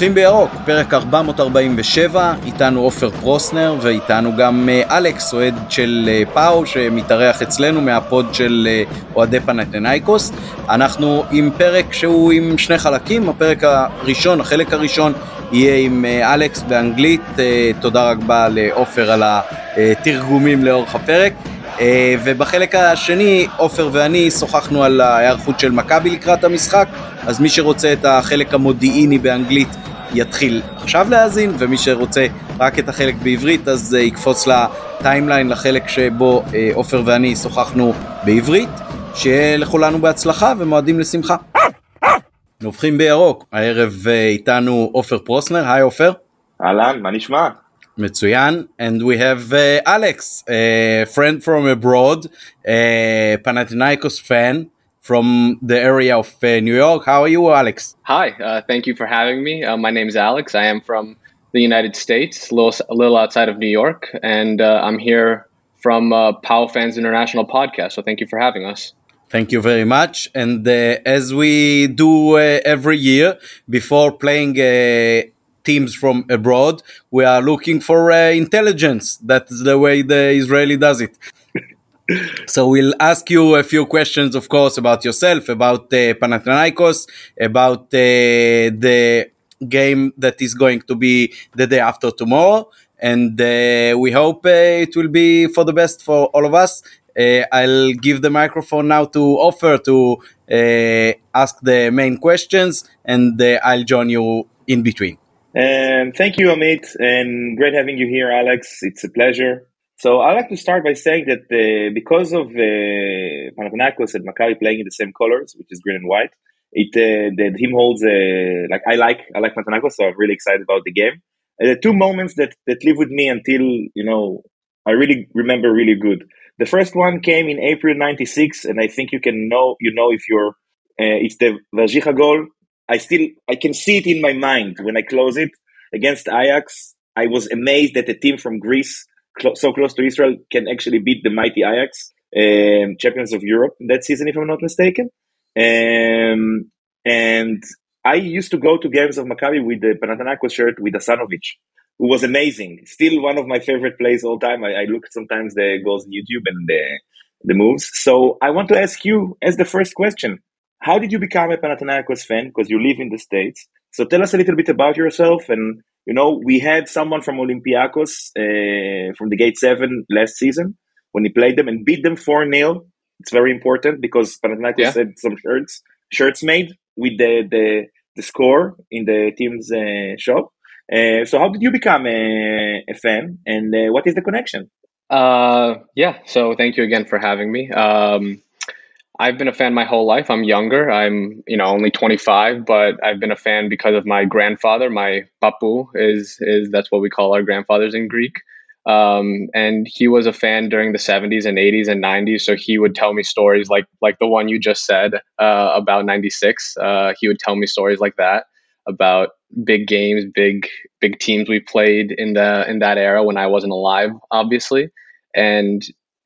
נובחים בירוק, פרק 447, איתנו עופר פרוסנר ואיתנו גם אה, אלכס, אוהד של אה, פאו שמתארח אצלנו מהפוד של אה, אוהדי פנתנאיקוס. אנחנו עם פרק שהוא עם שני חלקים, הפרק הראשון, החלק הראשון יהיה עם אלכס באנגלית, תודה רבה לעופר על התרגומים לאורך הפרק. ובחלק השני, עופר ואני שוחחנו על ההיערכות של מכבי לקראת המשחק, אז מי שרוצה את החלק המודיעיני באנגלית יתחיל עכשיו להאזין, ומי שרוצה רק את החלק בעברית אז uh, יקפוץ לטיימליין לחלק שבו uh, עופר ואני שוחחנו בעברית. שיהיה לכולנו בהצלחה ומועדים לשמחה. נובחים בירוק, הערב uh, איתנו עופר פרוסנר, היי עופר. אהלן, מה נשמע? מצוין, and we have uh, Alex, a friend from abroad, a Panathinaikos fan. From the area of uh, New York. How are you, Alex? Hi, uh, thank you for having me. Uh, my name is Alex. I am from the United States, a little, a little outside of New York, and uh, I'm here from uh, PAO Fans International podcast. So thank you for having us. Thank you very much. And uh, as we do uh, every year before playing teams from abroad, we are looking for intelligence. That's the way the Israeli does it so we'll ask you a few questions, of course, about yourself, about uh, Panathinaikos, about uh, the game that is going to be the day after tomorrow, and uh, we hope uh, it will be for the best for all of us. Uh, I'll give the microphone now to Ofer to uh, ask the main questions, and I'll join you in between. Um, thank you, Amit, and great having you here, Alex. It's a pleasure. So I like to start by saying that uh, because of uh, Panathinaikos and Maccabi playing in the same colors, which is green and white, it uh, the team holds uh, like I like I like Panathinaikos, so I'm really excited about the game. And the two moments that that live with me until you know I really remember really good. The first one came in April '96, and I think you can know you know if you're uh, it's the Warzycha goal. I still I can see it in my mind when I close it against Ajax. I was amazed that a team from Greece cl- so close to Israel can actually beat the mighty Ajax, um, champions of Europe that season, if I'm not mistaken. Um, and I used to go to games of Maccabi with the Panathinaikos shirt with Asanovic, who was amazing. Still one of my favorite plays all time. I, I look sometimes the goals on YouTube and the the moves. So I want to ask you as the first question: How did you become a Panathinaikos fan? Because you live in the states. So tell us a little bit about yourself and you know, we had someone from Olympiacos uh, from the Gate 7 last season when he played them and beat them 4 0. It's very important because Panathinaikos yeah. had some shirts shirts made with the, the, the score in the team's uh, shop. Uh, so, how did you become a, a fan and uh, what is the connection? Uh, yeah, so thank you again for having me. Um, I've been a fan my whole life. I'm younger. I'm, you know, only 25, but I've been a fan because of my grandfather. My papu is is that's what we call our grandfathers in Greek. Um, and he was a fan during the 70s and 80s and 90s. So he would tell me stories like like the one you just said uh, about 96. Uh, he would tell me stories like that about big games, big big teams we played in the in that era when I wasn't alive, obviously. And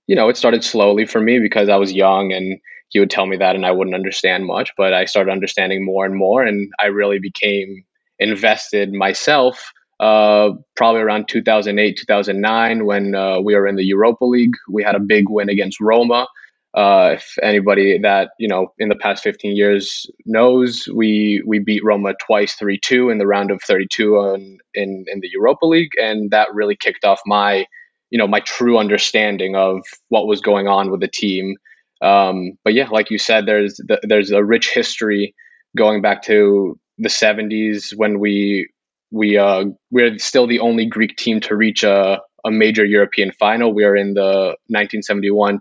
you know, it started slowly for me because I was young and he would tell me that and I wouldn't understand much, but I started understanding more and more, and I really became invested myself. Uh, probably around 2008, 2009, when uh, we were in the Europa League, we had a big win against Roma. Uh, if anybody that you know in the past 15 years knows, we we beat Roma twice, three two in the round of 32 on, in in the Europa League, and that really kicked off my you know my true understanding of what was going on with the team um, but yeah, like you said, there's the, there's a rich history going back to the 70s when we we uh, we're still the only Greek team to reach a, a major European final. We are in the 1971,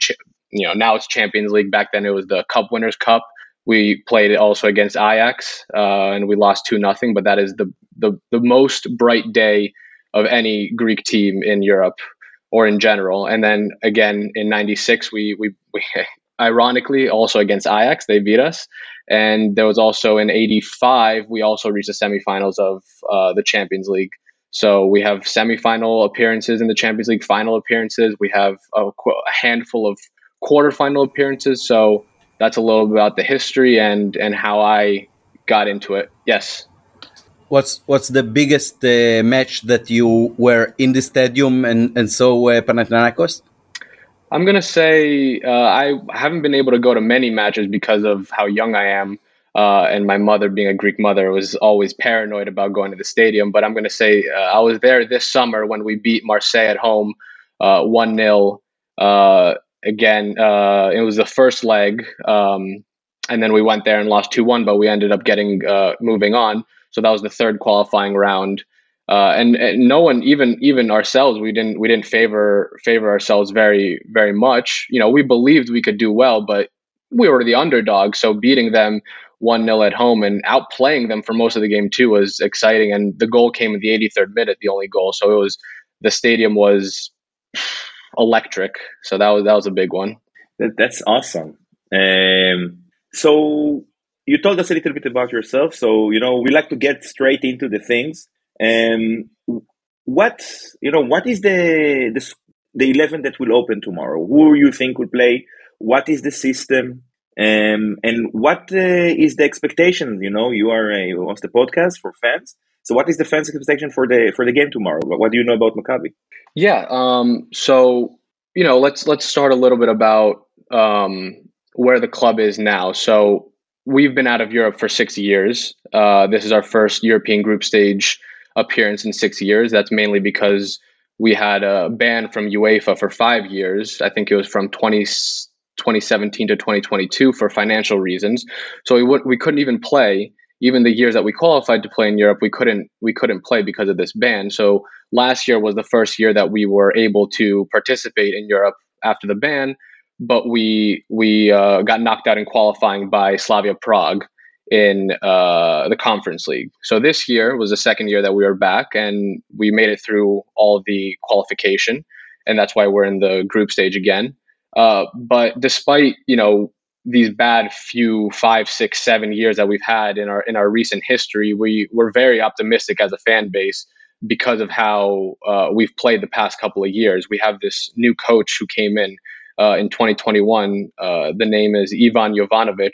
you know, now it's Champions League. Back then it was the Cup Winners' Cup. We played also against Ajax uh, and we lost two nothing. But that is the, the the most bright day of any Greek team in Europe or in general. And then again in '96, we we, we ironically, also against Ajax. They beat us. And there was also in 85, we also reached the semifinals of uh, the Champions League. So we have semifinal appearances in the Champions League, final appearances. We have a, a handful of quarterfinal appearances. So that's a little about the history and, and how I got into it. Yes. What's what's the biggest uh, match that you were in the stadium and and saw uh, Panathinaikos? I'm gonna say uh, I haven't been able to go to many matches because of how young I am, uh, and my mother, being a Greek mother, was always paranoid about going to the stadium. But I'm gonna say uh, I was there this summer when we beat Marseille at home, uh, one 0 uh, Again, uh, it was the first leg, um, and then we went there and lost two one, but we ended up getting moving on. So that was the third qualifying round. Uh, and, and, no one even even ourselves we didn't we didn't favor favor ourselves very very much. You know we believed we could do well but we were the underdog. So beating them 1-0 at home and outplaying them for most of the game too was exciting. And the goal came in the 83rd minute the only goal. So it was the stadium was electric. So that was that was a big one. That, that's awesome. Um, so you told us a little bit about yourself. So you know we like to get straight into the things um, what you know? What is the, the the eleven that will open tomorrow? Who you think will play? What is the system? Um, and what uh, is the expectation? You know, you are a host the podcast for fans. So, what is the fans' expectation for the for the game tomorrow? What do you know about Maccabi? Yeah. Um, so, you know, let's let's start a little bit about um, where the club is now. So, we've been out of Europe for six years. Uh, this is our first European group stage appearance in six years. That's mainly because we had a ban from UEFA for five years. I think it was from 20, 2017 to 2022 for financial reasons. So we would we couldn't even play even the years that we qualified to play in Europe. We couldn't we couldn't play because of this ban. So last year was the first year that we were able to participate in Europe after the ban. But we we uh, got knocked out in qualifying by Slavia Prague in uh, the conference league. So this year was the second year that we were back, and we made it through all the qualification, and that's why we're in the group stage again. Uh, but despite you know these bad few five, six, seven years that we've had in our in our recent history, we we're very optimistic as a fan base because of how uh, we've played the past couple of years. We have this new coach who came in uh, in 2021. Uh, the name is Ivan Jovanovic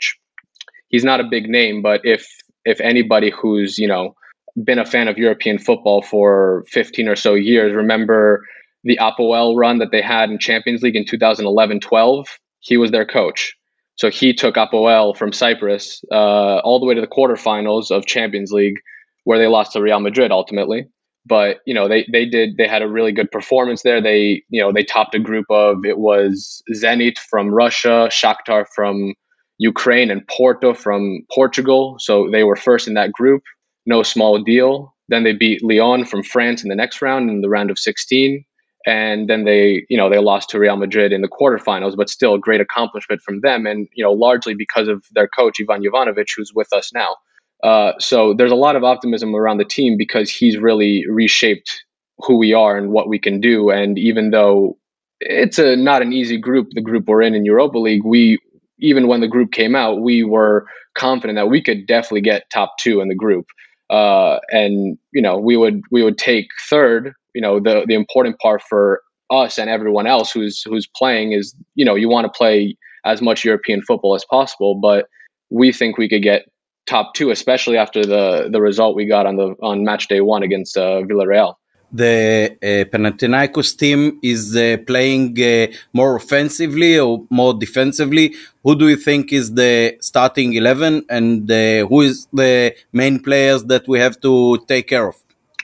he's not a big name, but if if anybody who's you know been a fan of European football for 15 or so years, remember the Apoel run that they had in Champions League in 2011-12. He was their coach. So he took Apoel from Cyprus uh, all the way to the quarterfinals of Champions League, where they lost to Real Madrid ultimately. But you know they they did they had a really good performance there. They you know they topped a group of it was Zenit from Russia, Shakhtar from Ukraine and Porto from Portugal. So they were first in that group. No small deal. Then they beat Lyon from France in the next round in the round of 16. And then they, you know, they lost to Real Madrid in the quarterfinals, but still a great accomplishment from them. And, you know, largely because of their coach, Ivan Jovanovic, who's with us now. Uh, so there's a lot of optimism around the team because he's really reshaped who we are and what we can do. And even though it's a not an easy group, the group we're in in Europa League, we even when the group came out, we were confident that we could definitely get top two in the group. Uh, and you know, we would we would take third. You know, the the important part for us and everyone else who's who's playing is you know you want to play as much European football as possible, but we think we could get top two, especially after the the result we got on the on match day one against uh, Villarreal the uh, Panathinaikos team is uh, playing uh, more offensively or more defensively? Who do you think is the starting 11 and uh, who is the main players that we have to take care of?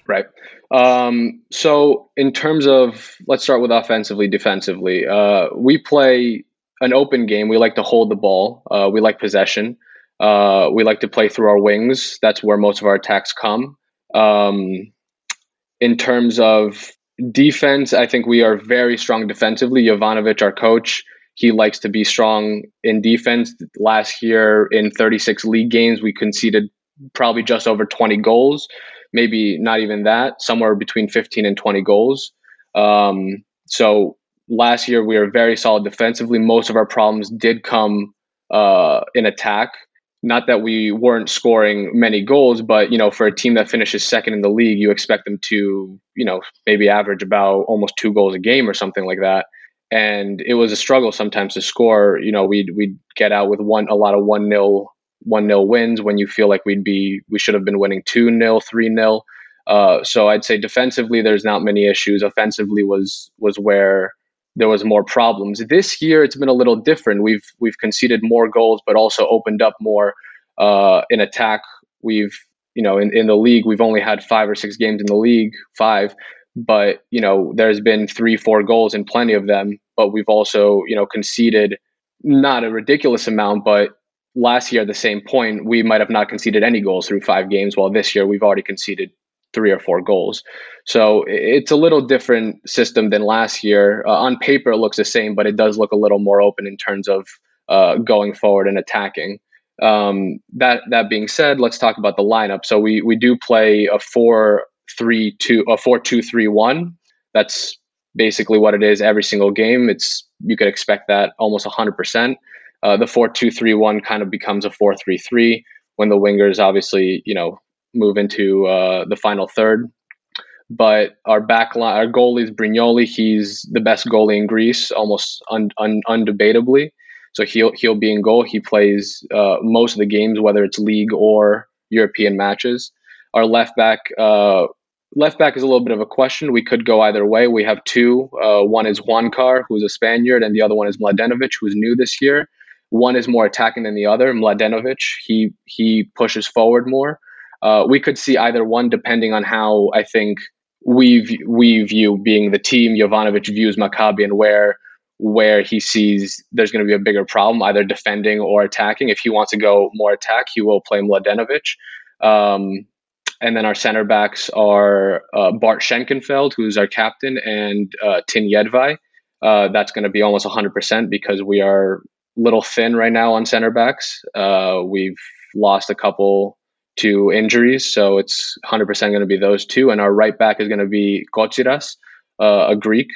Right. Um, so, in terms of, let's start with offensively, defensively. Uh, we play an open game. We like to hold the ball, uh, we like possession. we like to play through our wings. That's where most of our attacks come. Um, in terms of defense, I think we are very strong defensively. Jovanovic, our coach, he likes to be strong in defense. Last year, in 36 league games, we conceded probably just over 20 goals, maybe not even that, somewhere between 15 and 20 goals. Um, so last year, we were very solid defensively. Most of our problems did come uh, in attack not that we weren't scoring many goals, but you know, for a team that finishes second in the league, you expect them to, you know, maybe average about almost two goals a game or something like that. And it was a struggle sometimes to score. You know, we'd we'd get out with one a lot of one nil one nil wins when you feel like we'd be we should have been winning two nil three nil. uh, so I'd say defensively there's not many issues. Offensively was was where there was more problems. This year it's been a little different. We've we've conceded more goals, but also opened up more uh, in attack. We've you know in, in the league we've only had five or six games in the league, five, but you know there's been three four goals in plenty of them. But we've also you know conceded not a ridiculous amount, but last year at the same point we might have not conceded any goals through five games, while this year we've already conceded three or four goals. So it's a little different system than last year. Uh, on paper, it looks the same, but it does look a little more open in terms of uh, going forward and attacking. Um, that that being said, let's talk about the lineup. So we we do play a four three two a four two three one. That's basically what it is every single game. It's you could expect that almost hundred uh, percent. The four two three one kind of becomes a four three three when the wingers obviously you know move into uh, the final third. But our back line, our goalie is Brignoli. He's the best goalie in Greece, almost un, un, undebatably. So he'll he'll be in goal. He plays uh, most of the games, whether it's league or European matches. Our left back, uh, left back is a little bit of a question. We could go either way. We have two. Uh, one is Juankar, who's a Spaniard, and the other one is Mladenovic, who's new this year. One is more attacking than the other. Mladenovic, he he pushes forward more. Uh, we could see either one depending on how I think we we view being the team. Jovanovic views Maccabi and where where he sees there's going to be a bigger problem, either defending or attacking. If he wants to go more attack, he will play Mladenovic. Um, and then our center backs are uh, Bart Schenkenfeld, who's our captain, and uh, Tin Jedvaj. Uh, that's going to be almost 100% because we are little thin right now on center backs. Uh, we've lost a couple to injuries. So it's 100% going to be those two. And our right back is going to be Kotsiras, uh, a Greek.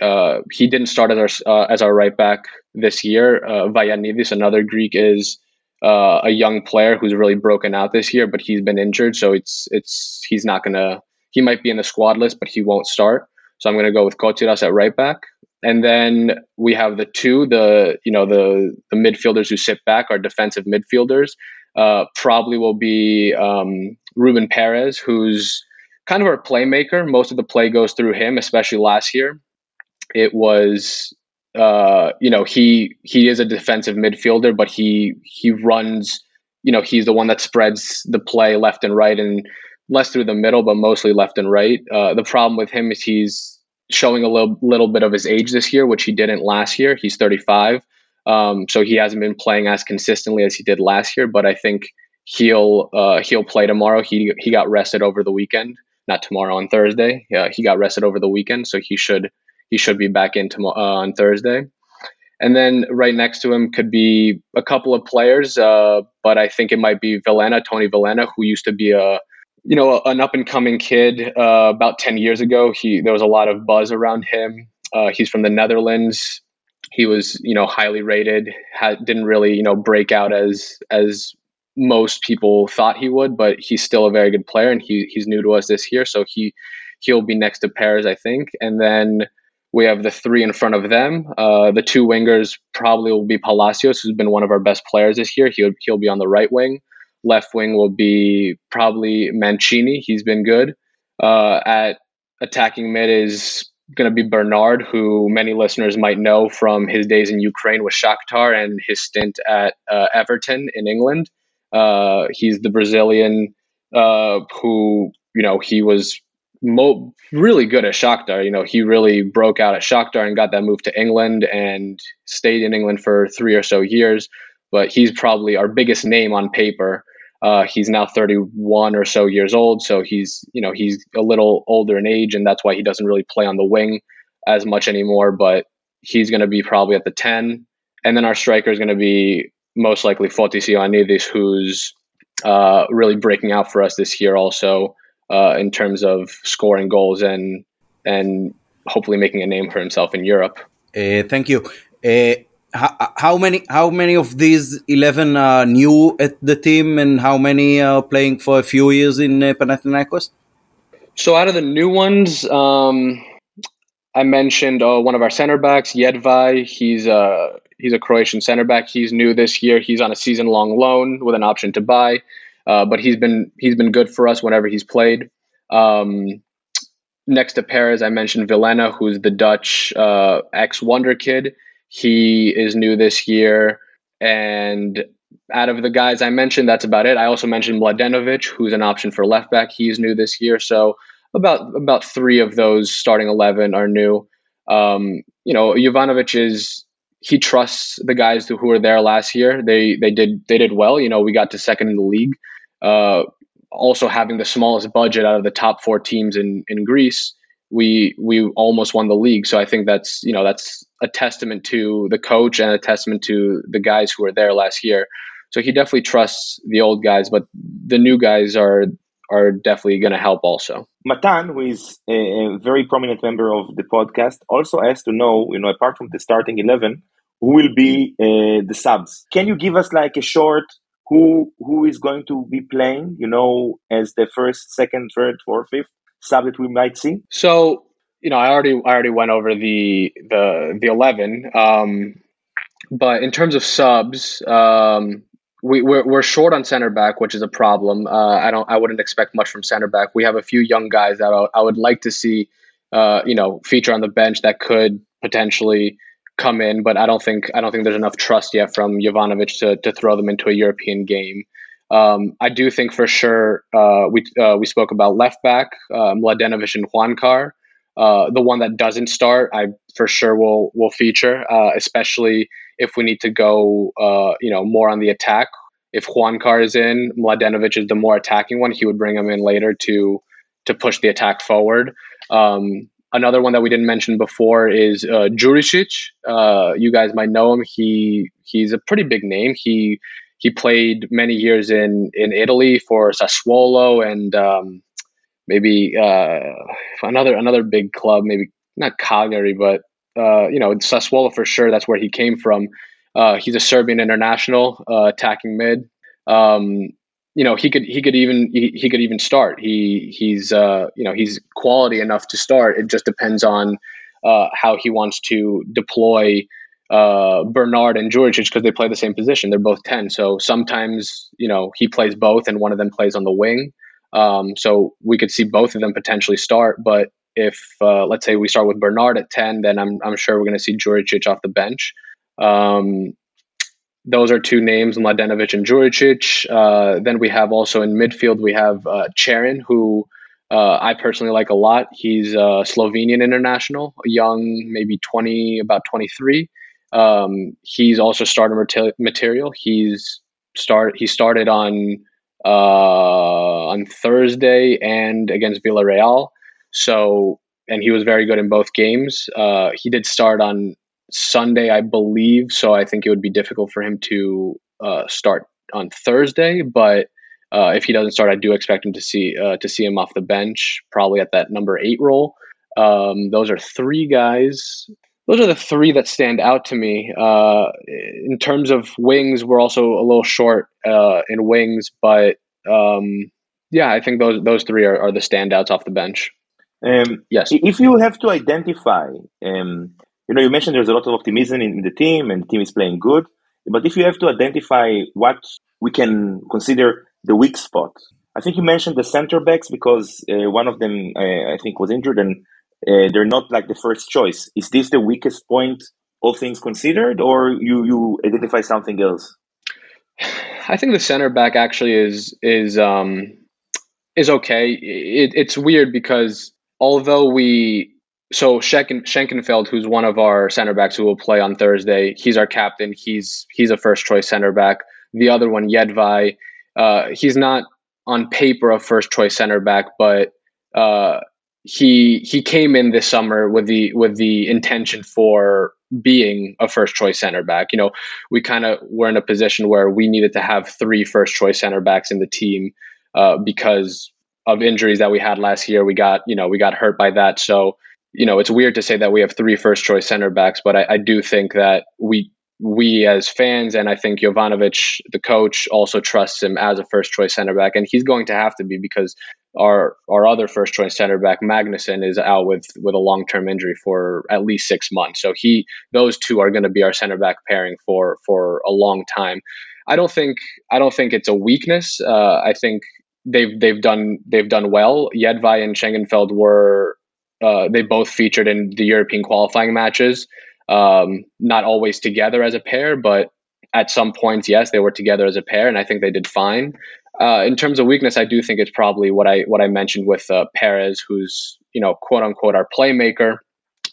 Uh, he didn't start as our, uh, as our right back this year. Uh, Vagiannidis, another Greek, is uh, a young player who's really broken out this year, but he's been injured. So it's, it's, he's not going to, he might be in the squad list, but he won't start. So I'm going to go with Kotsiras at right back. And then we have the two, the you know the the midfielders who sit back, are defensive midfielders uh, probably will be um, Ruben Perez, who's kind of our playmaker. Most of the play goes through him, especially last year. It was, uh, you know, he he is a defensive midfielder, but he he runs. You know, he's the one that spreads the play left and right, and less through the middle, but mostly left and right. Uh, the problem with him is he's showing a little little bit of his age this year, which he didn't last year. He's 35. Um, so he hasn't been playing as consistently as he did last year, but I think he'll uh, he'll play tomorrow. He he got rested over the weekend, not tomorrow on Thursday. Yeah, he got rested over the weekend, so he should he should be back in tomorrow uh, on Thursday. And then right next to him could be a couple of players, uh, but I think it might be Vilhena, Tony Vilhena, who used to be a you know an up and coming kid uh, about ten years ago. He there was a lot of buzz around him. Uh, he's from the Netherlands he was you know highly rated had, didn't really you know break out as as most people thought he would but he's still a very good player and he he's new to us this year. So he he'll be next to Perez I think. And then we have the three in front of them. Uh, the two wingers probably will be Palacios who's been one of our best players this year. He'll he'll be on the right wing. Left wing will be probably Mancini. He's been good. Uh, at attacking mid is going to be Bernard, who many listeners might know from his days in Ukraine with Shakhtar and his stint at uh, Everton in England. Uh, he's the Brazilian uh, who, you know, he was mo- really good at Shakhtar. You know, he really broke out at Shakhtar and got that move to England and stayed in England for three or so years. But he's probably our biggest name on paper uh, he's now 31 or so years old, so he's you know he's a little older in age, and that's why he doesn't really play on the wing as much anymore. But he's going to be probably at the 10, and then our striker is going to be most likely Fotis Ioannidis, who's uh, really breaking out for us this year, also uh, in terms of scoring goals and and hopefully making a name for himself in Europe. Uh, thank you. How, how many how many of these 11 are new at the team and how many are playing for a few years in uh, Panathinaikos? So out of the new ones, um, I mentioned uh, one of our center backs, Jedvaj. He's uh, He's a Croatian center back. He's new this year. He's on a season long loan with an option to buy. Uh, but he's been he's been good for us whenever he's played. Um, next to Perez, I mentioned Vilhena, who's the Dutch uh, ex Wonder Kid. He is new this year, and out of the guys I mentioned, that's about it. I also mentioned Mladenovic, who's an option for left back. He's new this year, so about about three of those starting eleven are new. Um, you know, Jovanovic is he trusts the guys who, who were there last year. They they did they did well. You know, we got to second in the league. Uh, also having the smallest budget out of the top four teams in in Greece, we we almost won the league. So I think that's you know that's a testament to the coach and a testament to the guys who were there last year. So he definitely trusts the old guys, but the new guys are are definitely going to help also. Matan, who is a, a, very prominent member of the podcast, also has to know, you know, apart from the starting 11, who will be uh, the subs. Can you give us like a short who who is going to be playing, you know, as the first, second, third, fourth, fifth sub that we might see? So, you know, I already I already went over the the the 11. Um, but in terms of subs, um, we, we're, we're short on center back, which is a problem. Uh, I don't I wouldn't expect much from center back. We have a few young guys that I, I would like to see, uh, you know, feature on the bench that could potentially come in, but I don't think I don't think there's enough trust yet from Jovanovic to to throw them into a European game. Um, I do think for sure uh, we uh, we spoke about left back Mladenovic and Juankar. Uh, the one that doesn't start, I for sure will will feature, uh, especially if we need to go, uh, you know, more on the attack. If Juankar is in, Mladenovic is the more attacking one. He would bring him in later to to push the attack forward. Um, another one that we didn't mention before is uh, Juricic. Uh, you guys might know him. He he's a pretty big name. He he played many years in in Italy for Sassuolo and um, maybe uh, another another big club, maybe not Cagliari, but uh, you know Sassuolo for sure. That's where he came from. Uh, he's a Serbian international, uh, attacking mid. Um, you know he could he could even he, he could even start. He he's uh, you know he's quality enough to start. It just depends on uh, how he wants to deploy uh, Bernard and Juricic because they play the same position. They're both ten. So sometimes you know he plays both, and one of them plays on the wing. Um, so we could see both of them potentially start. But if uh, let's say we start with Bernard at ten, then I'm I'm sure we're going to see Juricic off the bench. Um, those are two names, Mladenovic and Juricic. Uh, then we have also in midfield we have uh, Cerin, who uh, I personally like a lot. He's a Slovenian international, young, maybe twenty, about twenty three. Um, he's also starter material. He's start he started on uh, on Thursday and against Villarreal. So, and he was very good in both games. Uh, he did start on Sunday, I believe. So I think it would be difficult for him to uh, start on Thursday. But uh, if he doesn't start, I do expect him to see uh, to see him off the bench, probably at that number eight role. Um, those are three guys. Those are the three that stand out to me. Uh, in terms of wings, we're also a little short uh, in wings, but um, yeah, I think those those three are, are the standouts off the bench. Um, yes. If you have to identify, um, you know, you mentioned there's a lot of optimism in, in the team and the team is playing good. But if you have to identify what we can consider the weak spot, I think you mentioned the center backs because uh, one of them, uh, I think, was injured and uh, they're not like the first choice. Is this the weakest point, all things considered, or you you identify something else? I think the center back actually is is um, is okay. It, it's weird because although we so Schenken, Schenkenfeld, who's one of our center backs who will play on Thursday, he's our captain. He's he's a first choice center back. The other one, Jedvaj, uh, he's not on paper a first choice center back, but uh, he he came in this summer with the with the intention for being a first choice center back. You know, we kind of were in a position where we needed to have three first choice center backs in the team uh, because of injuries that we had last year. We got you know we got hurt by that. So you know it's weird to say that we have three first choice center backs, but I, I do think that we we as fans and I think Jovanovic, the coach, also trusts him as a first choice center back, and he's going to have to be because our our other first choice center back Magnusson is out with with a long term injury for at least six months. So he those two are going to be our center back pairing for for a long time. I don't think I don't think it's a weakness. Uh, I think they've they've done they've done well. Jedvaj and Schengenfeld were uh, they both featured in the European qualifying matches. Um, not always together as a pair, but at some points, yes, they were together as a pair, and I think they did fine. Uh, in terms of weakness, I do think it's probably what I what I mentioned with uh, Perez, who's you know quote unquote our playmaker,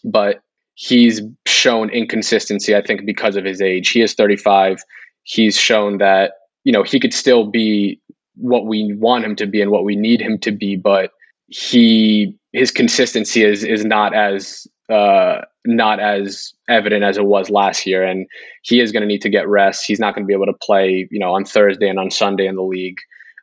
but he's shown inconsistency. I think because of his age, he is 35. He's shown that you know he could still be what we want him to be and what we need him to be, but he his consistency is is not as uh, not as evident as it was last year, and he is going to need to get rest. He's not going to be able to play, you know, on Thursday and on Sunday in the league,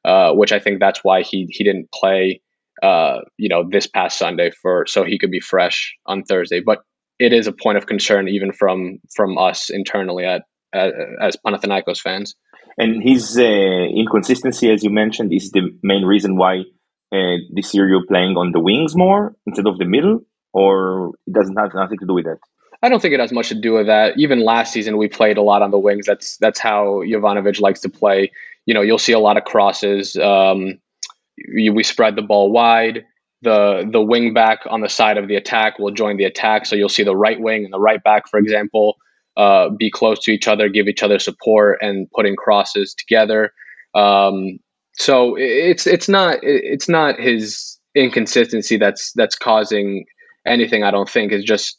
uh, which I think that's why he he didn't play, uh, you know, this past Sunday for so he could be fresh on Thursday. But it is a point of concern even from from us internally at, at as Panathinaikos fans. And his uh, inconsistency, as you mentioned, is the main reason why uh, this year you're playing on the wings more instead of the middle, or it doesn't have nothing to do with that? I don't think it has much to do with that. Even last season, we played a lot on the wings. That's that's how Jovanovic likes to play. You know, you'll see a lot of crosses. Um, we spread the ball wide. The the wing back on the side of the attack will join the attack. So you'll see the right wing and the right back, for example, uh, be close to each other, give each other support, and putting crosses together. Um, so it's it's not it's not his inconsistency that's that's causing anything. I don't think is just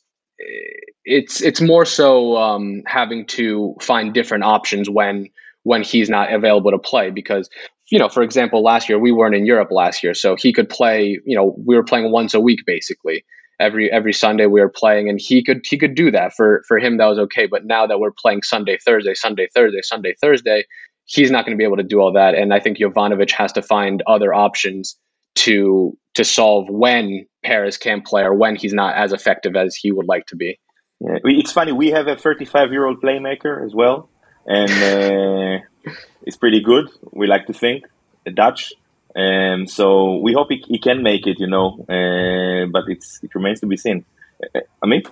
it's it's more so um, having to find different options when when he's not available to play because you know for example last year we weren't in Europe last year so he could play you know we were playing once a week basically every every Sunday we were playing and he could he could do that for for him that was okay but now that we're playing Sunday Thursday Sunday Thursday Sunday Thursday he's not going to be able to do all that. And I think Jovanovic has to find other options to to solve when Perez can't play or when he's not as effective as he would like to be. Yeah, it's funny. We have a 35 year old playmaker as well, and uh, it's pretty good. We like to think Dutch. Um, so we hope he, he can make it, you know, uh, but it's it remains to be seen. Uh, Amit?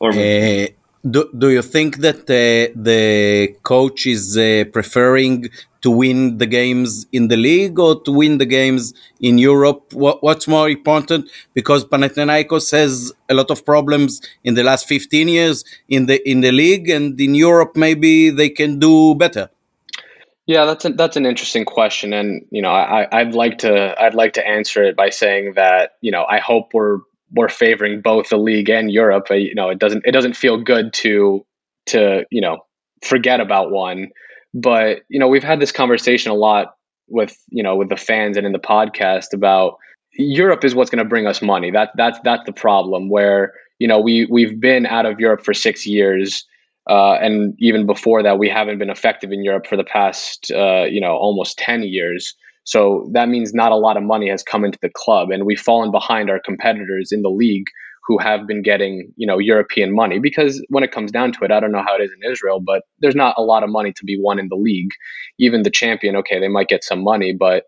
Or uh, do, do you think that uh, the coach is uh, preferring to win the games in the league or to win the games in Europe? What, what's more important? Because Panathinaikos has a lot of problems in the last 15 years in the in the league, and in Europe maybe they can do better. Yeah, that's a, that's an interesting question, and you know, I, I'd like to I'd like to answer it by saying that you know I hope we're we're favoring both the league and Europe. Uh, you know, it doesn't it doesn't feel good to to you know forget about one. But you know, we've had this conversation a lot with you know with the fans and in the podcast about Europe is what's going to bring us money. That that's that's the problem. Where you know we we've been out of Europe for six years. Uh, and even before that, we haven't been effective in Europe for the past, uh, you know, almost ten years. So that means not a lot of money has come into the club, and we've fallen behind our competitors in the league who have been getting you know European money because when it comes down to it, I don't know how it is in Israel, but there's not a lot of money to be won in the league. Even the champion, okay, they might get some money, but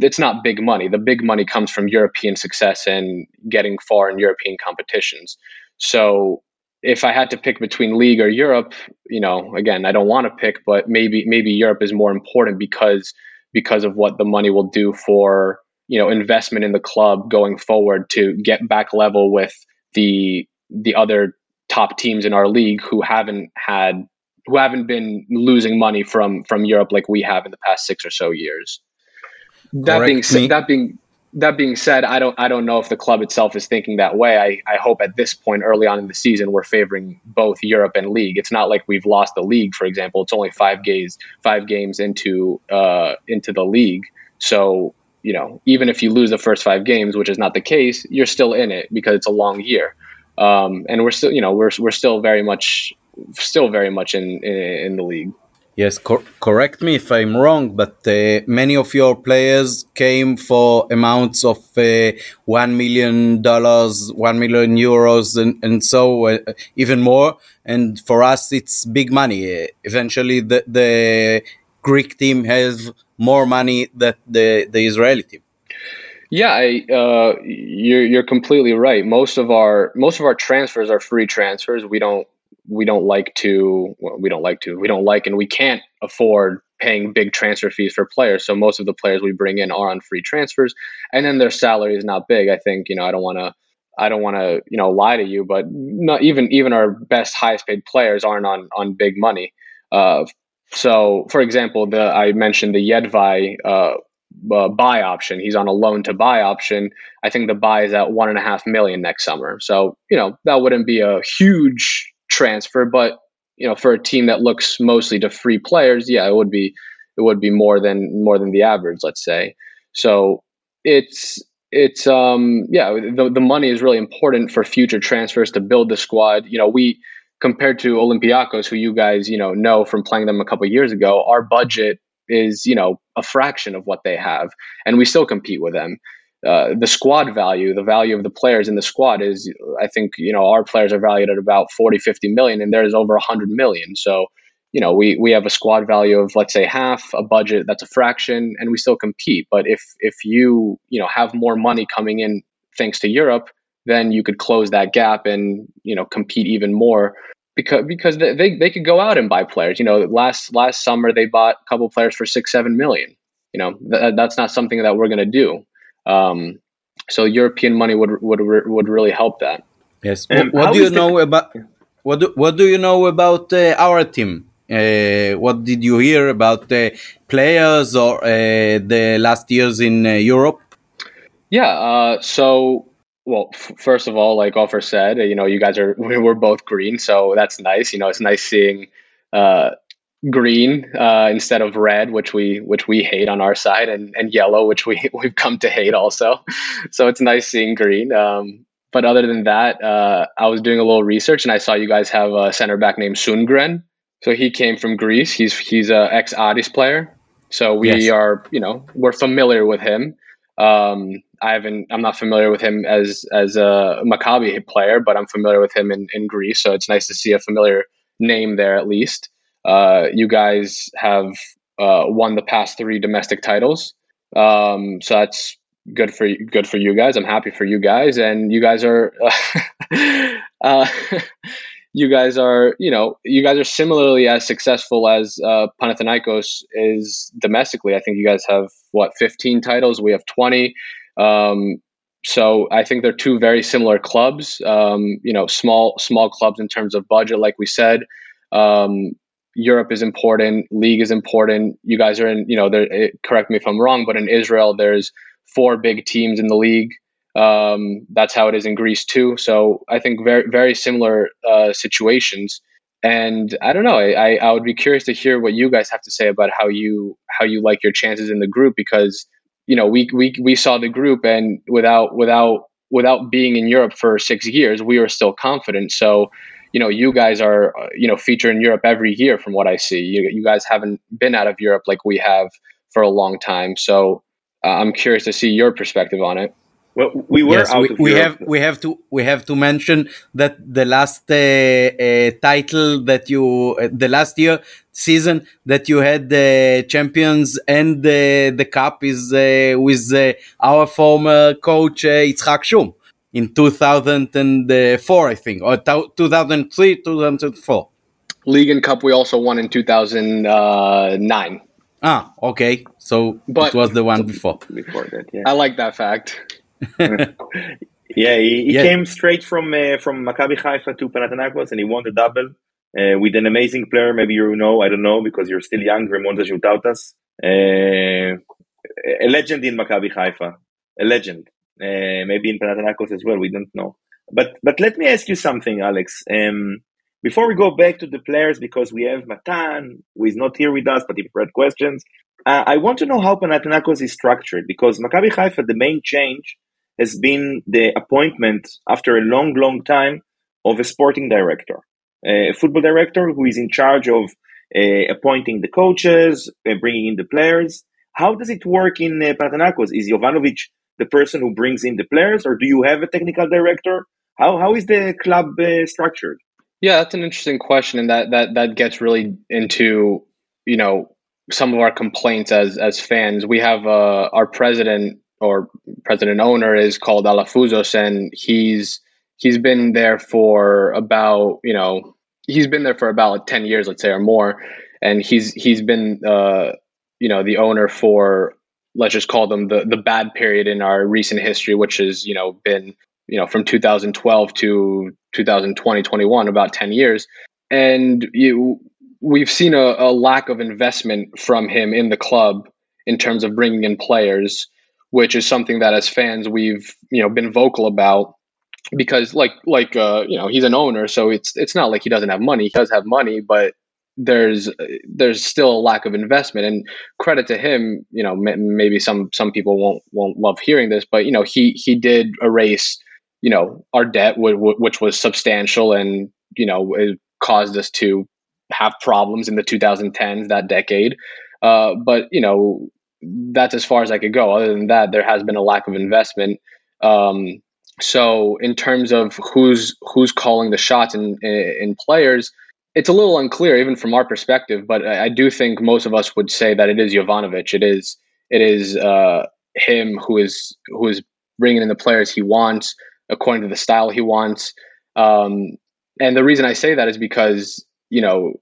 it's not big money. The big money comes from European success and getting far in European competitions. So if I had to pick between league or Europe, you know, again, I don't want to pick, but maybe maybe Europe is more important because because of what the money will do for you know investment in the club going forward to get back level with the the other top teams in our league who haven't had who haven't been losing money from from Europe like we have in the past six or so years. Correct that being said, that being that being said, I don't I don't know if the club itself is thinking that way. I, I hope at this point early on in the season we're favoring both Europe and league. It's not like we've lost the league, for example. It's only five games five games into uh, into the league. So, you know, even if you lose the first five games, which is not the case, you're still in it because it's a long year. Um, and we're still, you know, we're we're still very much still very much in, in, in the league. Yes, cor- correct me if I'm wrong, but uh, many of your players came for amounts of uh, one million dollars, one million euros, and and so uh, even more. And for us, it's big money. eventually, the the Greek team has more money than the the Israeli team. Yeah, I, uh, you're you're completely right. Most of our most of our transfers are free transfers. We don't we don't like to well, we don't like to we don't like and we can't afford paying big transfer fees for players. So most of the players we bring in are on free transfers, and then their salary is not big. I think you know I don't want to I don't want to you know lie to you, but not even even our best highest paid players aren't on on big money. Uh, so for example, the I mentioned the Jedvaj uh, uh, buy option. He's on a loan to buy option. I think the buy is at one and a half million next summer. So you know that wouldn't be a huge transfer, but you know for a team that looks mostly to free players, yeah, it would be it would be more than more than the average, let's say. So it's it's um yeah the, the money is really important for future transfers to build the squad you know we compared to olympiacos who you guys you know know from playing them a couple years ago our budget is you know a fraction of what they have and we still compete with them. Uh, the squad value the value of the players in the squad is i think you know our players are valued at about 40 50 million and there's over 100 million. So you know we we have a squad value of let's say half a budget that's a fraction and we still compete. But if if you you know have more money coming in thanks to Europe then you could close that gap and you know compete even more because because they, they, they could go out and buy players. You know last last summer they bought a couple players for 6 7 million. You know th- that's not something that we're going to do. Um, so European money would would would really help that. Yes. What, what do you know about what do, what do you know about uh, our team? Uh, what did you hear about the players or uh, the last years in uh, Europe? Yeah, uh, so well, first of all, like Ofer said, you know, you guys are we're both green, so that's nice. You know, it's nice seeing uh, green uh, instead of red, which we which we hate on our side, and and yellow, which we we've come to hate also. So it's nice seeing green. Um, but other than that, I was doing a little research, and I saw you guys have a center back named Sundgren. So he came from Greece. He's he's a ex Aris player. So we yes. are, you know, we're familiar with him. Um, I haven't. I'm not familiar with him as as a Maccabi player, but I'm familiar with him in, in Greece. So it's nice to see a familiar name there at least. Uh, you guys have uh, won the past three domestic titles, um, so that's good for good for you guys. I'm happy for you guys, and you guys are. Uh, you guys are, you know, you guys are similarly as successful as uh, Panathinaikos is domestically. I think you guys have what 15 titles. We have 20. Um, so I think they're two very similar clubs. Um, you know, small small clubs in terms of budget, like we said. Um, Europe is important. League is important. You guys are in. You know, there. Correct me if I'm wrong, but in Israel, there's four big teams in the league. Um, that's how it is in Greece too. So I think very very similar uh, situations. And I don't know. I, I would be curious to hear what you guys have to say about how you how you like your chances in the group because you know we we we saw the group and without without without being in Europe for six years, we were still confident. So you know you guys are you know featured in Europe every year from what I see. You you guys haven't been out of Europe like we have for a long time. So uh, I'm curious to see your perspective on it. Well, we were yes, we, we have we have to we have to mention that the last uh, uh, title that you uh, the last year season that you had the champions and the the cup is uh, with uh, our former coach uh, Yitzhak Shum in 2004 I think or 2003 2004 league and cup we also won in 2009 ah okay. So but it was the one before. Before that yeah. I like that fact yeah, he, he yeah. came straight from uh, from Maccabi Haifa to Panathinaikos, and he won the double uh, with an amazing player. Maybe you know, I don't know, because you're still young. Raimondas Žutautas, uh, a legend in Maccabi Haifa, a legend. Uh, maybe in Panathinaikos as well. We don't know. But but let me ask you something, Alex. Um, before we go back to the players, because we have Matan, who is not here with us, but he prepared questions. Uh, I want to know how Panathinaikos is structured because Maccabi Haifa, the main change has been the appointment after a long, long time of a sporting director, a football director who is in charge of uh, appointing the coaches, uh, bringing in the players. How does it work in uh, Panathinaikos? Is Jovanovic the person who brings in the players, or do you have a technical director? How how is the club uh, structured? Yeah, that's an interesting question, and that that that gets really into you know some of our complaints as as fans. We have uh, our president or president owner is called Alafouzos, and he's he's been there for about you know he's been there for about ten years, let's say, or more, and he's he's been uh, you know the owner for let's just call them the the bad period in our recent history, which has you know been you know from 2012 to 2020 21 about 10 years. And you we've seen a, a lack of investment from him in the club in terms of bringing in players which is something that as fans we've you know been vocal about because like like uh, you know he's an owner so it's it's not like he doesn't have money. He does have money but there's there's still a lack of investment. And credit to him you know maybe some some people won't won't love hearing this but you know he he did erase you know our debt w- w- which was substantial and you know it caused us to have problems in the 2010s that decade. Uh, but you know that's as far as I could go. Other than that, there has been a lack of investment. Um, so in terms of who's who's calling the shots in, in, in players, it's a little unclear even from our perspective. But I, I, do think most of us would say that it is Jovanovic. It is it is uh, him who is who is bringing in the players he wants according to the style he wants. Um, and the reason I say that is because you know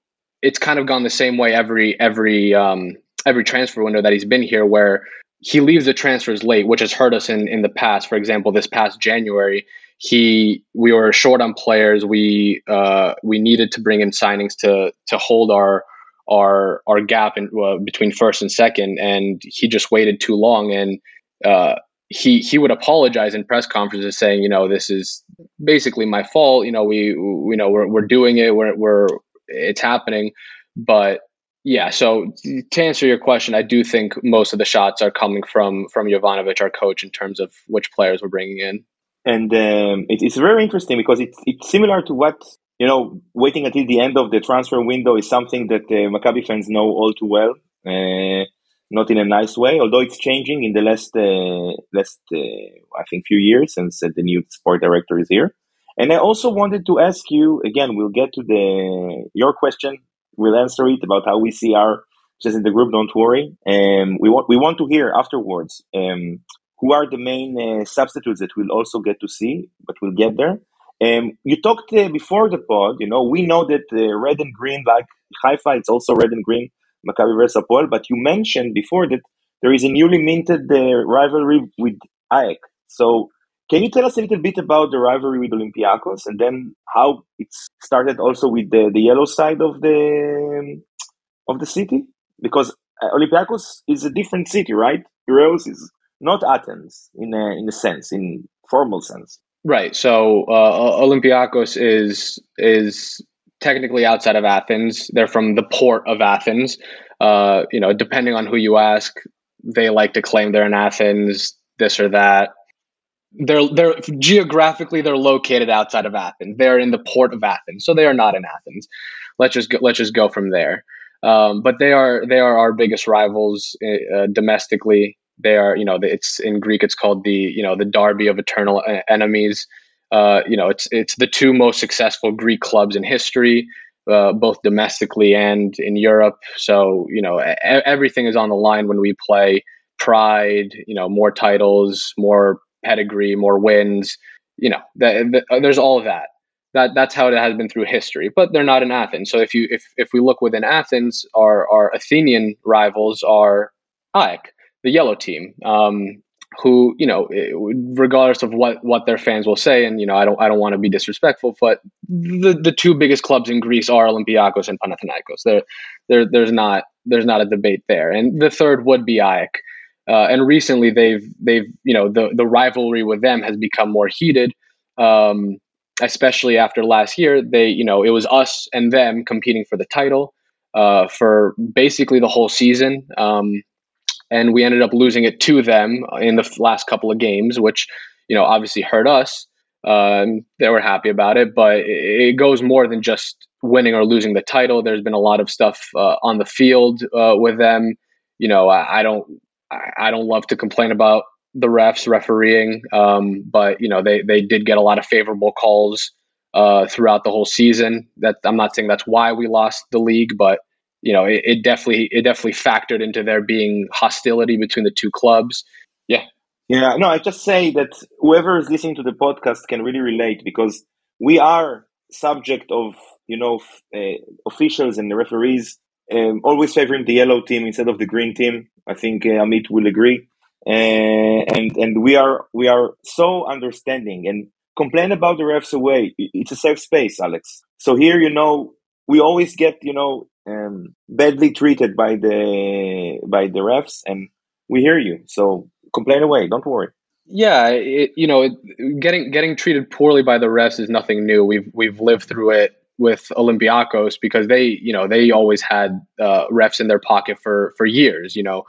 it's kind of gone the same way every every um, every transfer window that he's been here where he leaves the transfers late, which has hurt us in, in the past. For example, this past January, he we were short on players. We uh, we needed to bring in signings to to hold our our our gap in, uh, between first and second, and he just waited too long. And uh, he he would apologize in press conferences, saying, you know, this is basically my fault. You know, we, we you know we're we're doing it. We're we're it's happening, but yeah. So to answer your question, I do think most of the shots are coming from from Jovanovic, our coach, in terms of which players we're bringing in. And um, it, it's very interesting because it's it's similar to what you know. Waiting until the end of the transfer window is something that uh, Maccabi fans know all too well. Uh, not in a nice way, although it's changing in the last uh, last uh, I think few years since the new sport director is here. And I also wanted to ask you again. We'll get to the your question we'll answer it about how we see our just in the group. Don't worry. Um, we want we want to hear afterwards um, who are the main uh, substitutes that we'll also get to see, but we'll get there. Um, you talked uh, before the pod. You know, we know that uh, red and green, like Haifa, it's also red and green, Maccabi versus Hapoel. But you mentioned before that there is a newly minted uh, rivalry with AEK. So can you tell us a little bit about the rivalry with Olympiacos and then how it started also with the, the yellow side of the of the city? Because uh, Olympiacos is a different city, right? Piraeus is not Athens in a, in a sense, in formal sense. Right. So uh, Olympiacos is is technically outside of Athens. They're from the port of Athens. Uh, you know, depending on who you ask, they like to claim they're in Athens, this or that they're they're geographically they're located outside of Athens. They're in the port of Athens, so they are not in Athens. Let's just go, let's just go from there. Um, but they are they are our biggest rivals uh, domestically. They are you know it's in Greek it's called the you know the derby of eternal enemies. Uh, you know it's it's the two most successful Greek clubs in history, uh, both domestically and in Europe. So you know everything is on the line when we play. Pride, you know, more titles, more pedigree, more wins. You know, the, the, uh, there's all of that. That that's how it has been through history. But they're not in Athens. So if you if if we look within Athens, our our Athenian rivals are AEK, the yellow team. Um, who you know regardless of what what their fans will say and you know I don't I don't want to be disrespectful but the the two biggest clubs in Greece are Olympiacos and Panathinaikos there there there's not there's not a debate there and the third would be AEK uh, and recently, they've they've you know the the rivalry with them has become more heated, um, especially after last year. They you know it was us and them competing for the title uh, for basically the whole season, um, and we ended up losing it to them in the last couple of games, which you know obviously hurt us. Um, they were happy about it, but it, it, goes more than just winning or losing the title. There's been a lot of stuff uh, on the field uh, with them. You know, I, I don't I, don't love to complain about the refs refereeing, um, but you know they they did get a lot of favorable calls uh, throughout the whole season. That I'm not saying that's why we lost the league, but you know it, it definitely it definitely factored into there being hostility between the two clubs. Yeah. Yeah, no, I just say that whoever is listening to the podcast can really relate because we are subject of you know uh, officials and the referees um, always favoring the yellow team instead of the green team. I think uh, Amit will agree, uh, and and we are we are so understanding and complain about the refs away. It's a safe space, Alex. So here, you know, we always get you know um, badly treated by the by the refs, and we hear you. So complain away. Don't worry. Yeah, it, you know, it, getting getting treated poorly by the refs is nothing new. We've we've lived through it with Olympiacos because they, you know, they always had uh, refs in their pocket for for years. You know,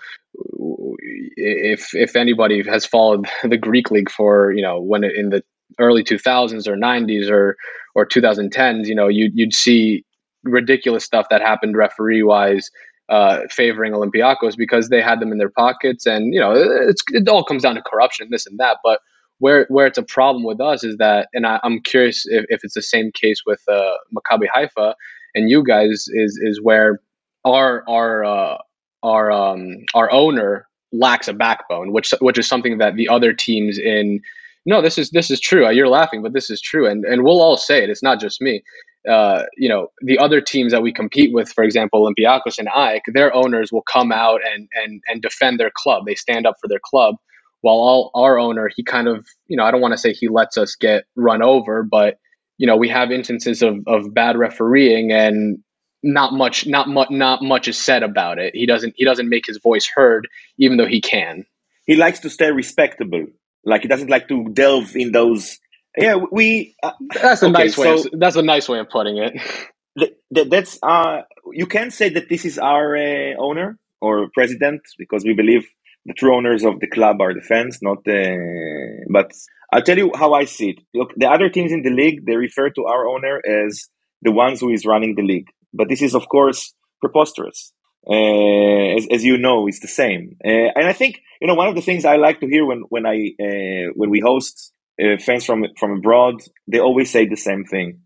if if anybody has followed the Greek league for you know when in the early 2000s or 90s or or 2010s, you know, you you'd see ridiculous stuff that happened referee wise uh, favoring Olympiacos because they had them in their pockets, and you know it's it all comes down to corruption, this and that. But where where it's a problem with us is that, and I, am curious if, if it's the same case with uh, Maccabi Haifa and you guys is is where our our uh, our um, our owner lacks a backbone, which which is something that the other teams in no, this is this is true. You're laughing, but this is true, and and we'll all say it. It's not just me uh, you know, the other teams that we compete with, for example, Olympiacos and AEK, their owners will come out and and and defend their club. They stand up for their club. While all, our owner, he kind of, you know, I don't want to say he lets us get run over, but you know, we have instances of of bad refereeing and not much not much not much is said about it. He doesn't he doesn't make his voice heard even though he can. He likes to stay respectable. Like he doesn't like to delve in those yeah, we. Uh, that's a okay, nice way. So of, that's a nice way of putting it. that's uh, you can say that this is our uh, owner or president because we believe the true owners of the club are the fans, not the. But I'll tell you how I see it. Look, the other teams in the league they refer to our owner as the ones who is running the league, but this is of course preposterous. Uh, as, as you know, it's the same. Uh, and I think you know one of the things I like to hear when when I uh, when we host uh, fans from from abroad, they always say the same thing,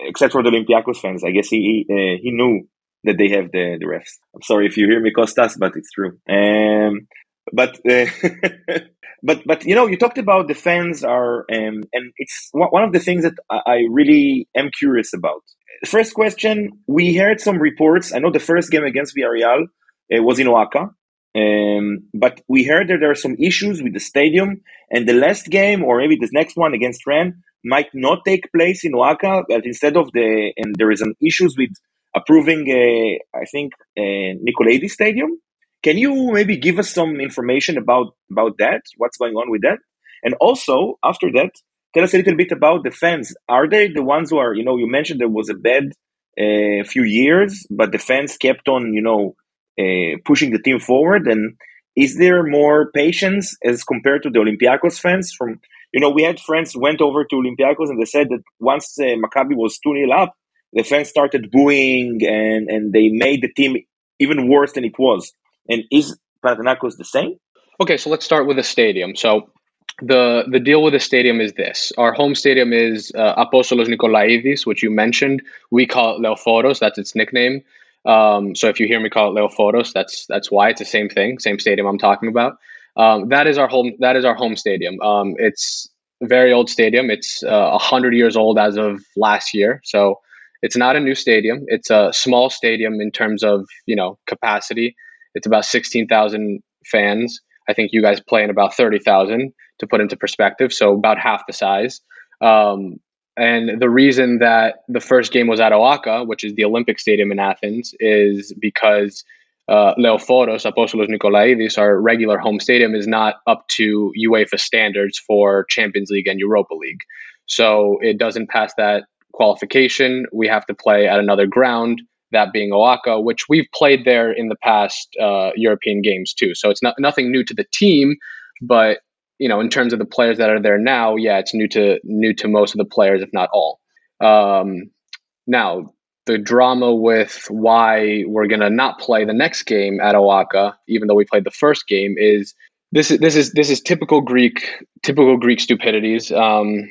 except for the Olympiacos fans. I guess he he, uh, he knew that they have the the refs. I'm sorry if you hear me, Costas, but it's true. Um, but uh, but but you know, you talked about the fans are, um, and it's one of the things that I really am curious about. First question: We heard some reports. I know the first game against Villarreal uh, was in OAKA, um, but we heard that there are some issues with the stadium, and the last game, or maybe the next one against Rennes, might not take place in OAKA, but instead of the, and there is an issues with approving, uh, I think, uh, Nikolaidis Stadium. Can you maybe give us some information about about that? What's going on with that? And also, after that, tell us a little bit about the fans. Are they the ones who are, you know, you mentioned there was a bad uh, few years, but the fans kept on, you know, uh, pushing the team forward? And is there more patience as compared to the Olympiacos fans? From you know, we had friends went over to Olympiacos and they said that once uh, Maccabi was two 0 up, the fans started booing and and they made the team even worse than it was. And is Panathinaikos the same? Okay, so let's start with the stadium. So the the deal with the stadium is this: our home stadium is uh, Apostolos Nikolaidis, which you mentioned. We call it Leoforos. That's its nickname. Um, so if you hear me call it Leoforos, that's that's why it's the same thing, same stadium I'm talking about. Um, that is our home. That is our home stadium. Um, it's a very old stadium. It's uh, hundred years old as of last year. So it's not a new stadium. It's a small stadium in terms of you know capacity. It's about sixteen thousand fans. I think you guys play in about thirty thousand to put into perspective. So about half the size. Um, and the reason that the first game was at OAKA, which is the Olympic Stadium in Athens, is because uh, Leoforos, Apostolos Nikolaidis, our regular home stadium, is not up to UEFA standards for Champions League and Europa League. So it doesn't pass that qualification. We have to play at another ground, that being OAKA, which we've played there in the past uh, European games too. So it's not nothing new to the team, but you know, in terms of the players that are there now, yeah, it's new to new to most of the players, if not all. Um, now, the drama with why we're gonna not play the next game at OAKA, even though we played the first game, is this is this is this is typical Greek typical Greek stupidities. Um,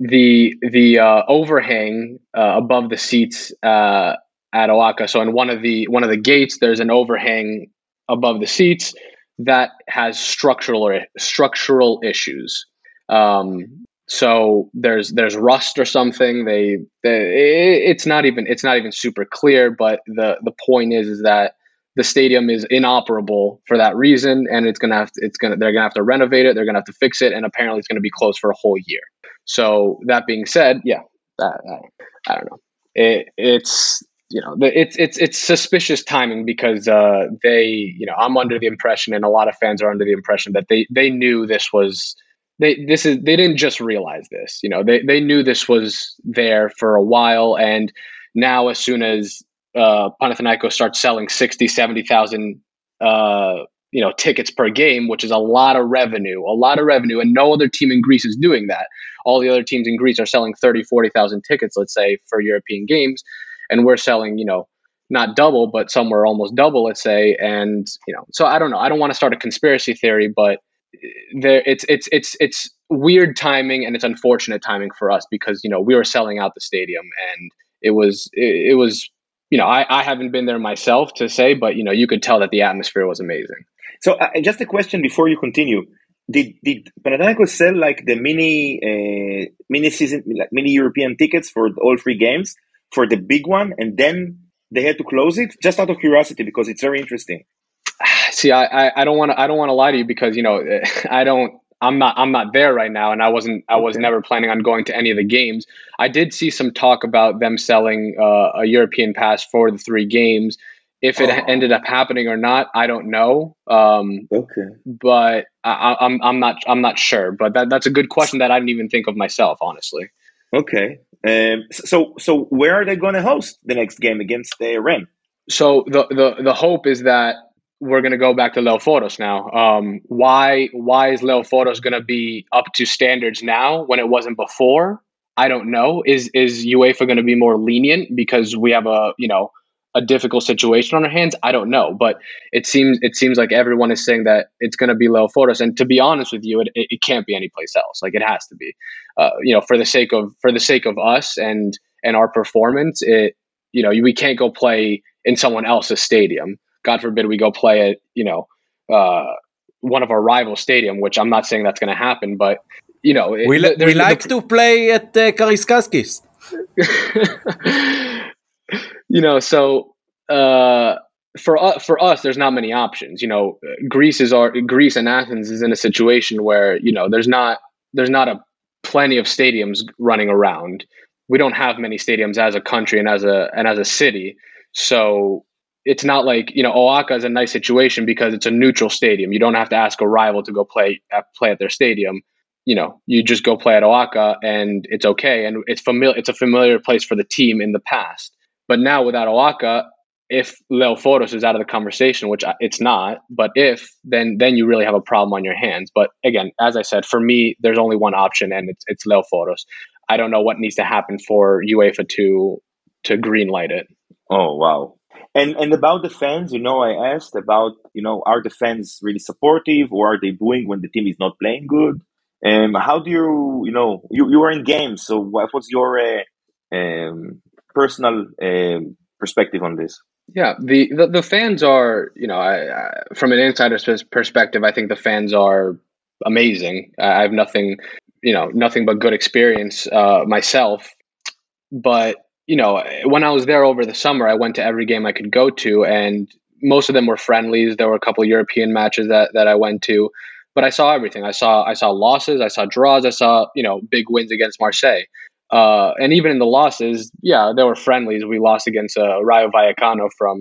the the uh, overhang uh, above the seats uh, at OAKA. So in one of the one of the gates, there's an overhang above the seats that has structural structural issues. Um, so there's there's rust or something. They, they it's not even it's not even super clear. But the the point is is that the stadium is inoperable for that reason, and it's gonna have to, it's gonna they're gonna have to renovate it. They're gonna have to fix it, and apparently it's gonna be closed for a whole year. So that being said, yeah, that, I, I don't know. It, it's you know it's it's it's suspicious timing because uh, they you know I'm under the impression, and a lot of fans are under the impression that they they knew this was they this is they didn't just realize this. You know, they they knew this was there for a while, and now as soon as uh, Panathinaikos starts selling 60, 70,000 uh, you know tickets per game, which is a lot of revenue, a lot of revenue, and no other team in Greece is doing that. All the other teams in Greece are selling 30, 40,000 tickets, let's say, for European games, and we're selling, you know, not double, but somewhere almost double, let's say. And you know, so I don't know. I don't want to start a conspiracy theory, but there it's it's it's it's weird timing and it's unfortunate timing for us because you know we were selling out the stadium and it was it, it was you know I, I haven't been there myself to say but you know you could tell that the atmosphere was amazing so uh, just a question before you continue did did Panathinaikos sell like the mini uh, mini season like mini European tickets for all three games for the big one and then they had to close it just out of curiosity because it's very interesting See, I, I don't want to I don't want to lie to you because you know I don't I'm not I'm not there right now, and I wasn't I was never planning on going to any of the games. I did see some talk about them selling uh, a European pass for the three games. If it oh. ended up happening or not, I don't know. Um, okay, but I, I'm I'm not I'm not sure. But that, that's a good question that I didn't even think of myself, honestly. Okay, um, so so where are they going to host the next game against the Rennes? So the the the hope is that we're going to go back to Leoforos now. Um, why why is Leoforos going to be up to standards now when it wasn't before? I don't know. Is is UEFA going to be more lenient because we have a you know a difficult situation on our hands? I don't know, but it seems it seems like everyone is saying that it's going to be Leoforos, and to be honest with you, it, it can't be anyplace else. Like it has to be, uh, you know, for the sake of for the sake of us and and our performance. It you know we can't go play in someone else's stadium God forbid we go play at, you know, uh, one of our rival stadium, which I'm not saying that's going to happen, but you know, it, we, we like the, to play at uh, Karaiskakis. you know, so uh, for uh, for us, there's not many options. You know, Greece is our Greece and Athens is in a situation where you know there's not there's not a plenty of stadiums running around. We don't have many stadiums as a country and as a and as a city. So it's not like you know OAKA is a nice situation because it's a neutral stadium. You don't have to ask a rival to go play at, play at their stadium. You know, you just go play at OAKA and it's okay, and it's familiar. It's a familiar place for the team in the past. But now without OAKA, if Leoforos is out of the conversation, which it's not, but if then then you really have a problem on your hands. But again, as I said, for me, there's only one option, and it's it's Leoforos. I don't know what needs to happen for UEFA to to greenlight it. Oh wow, and and about the fans, you know, I asked about you know are the fans really supportive or are they booing when the team is not playing good? Um, how do you you know you you are in games, so what was your uh, um, personal um, perspective on this? Yeah, the, the, the fans are you know I, I, from an insider's perspective, I think the fans are amazing. I have nothing you know nothing but good experience uh, myself, but you know, when I was there over the summer, I went to every game I could go to, and most of them were friendlies. There were a couple European matches that that I went to, but I saw everything. I saw I saw losses, I saw draws, I saw you know big wins against Marseille, uh, and even in the losses, yeah, there were friendlies. We lost against uh, Rayo Vallecano from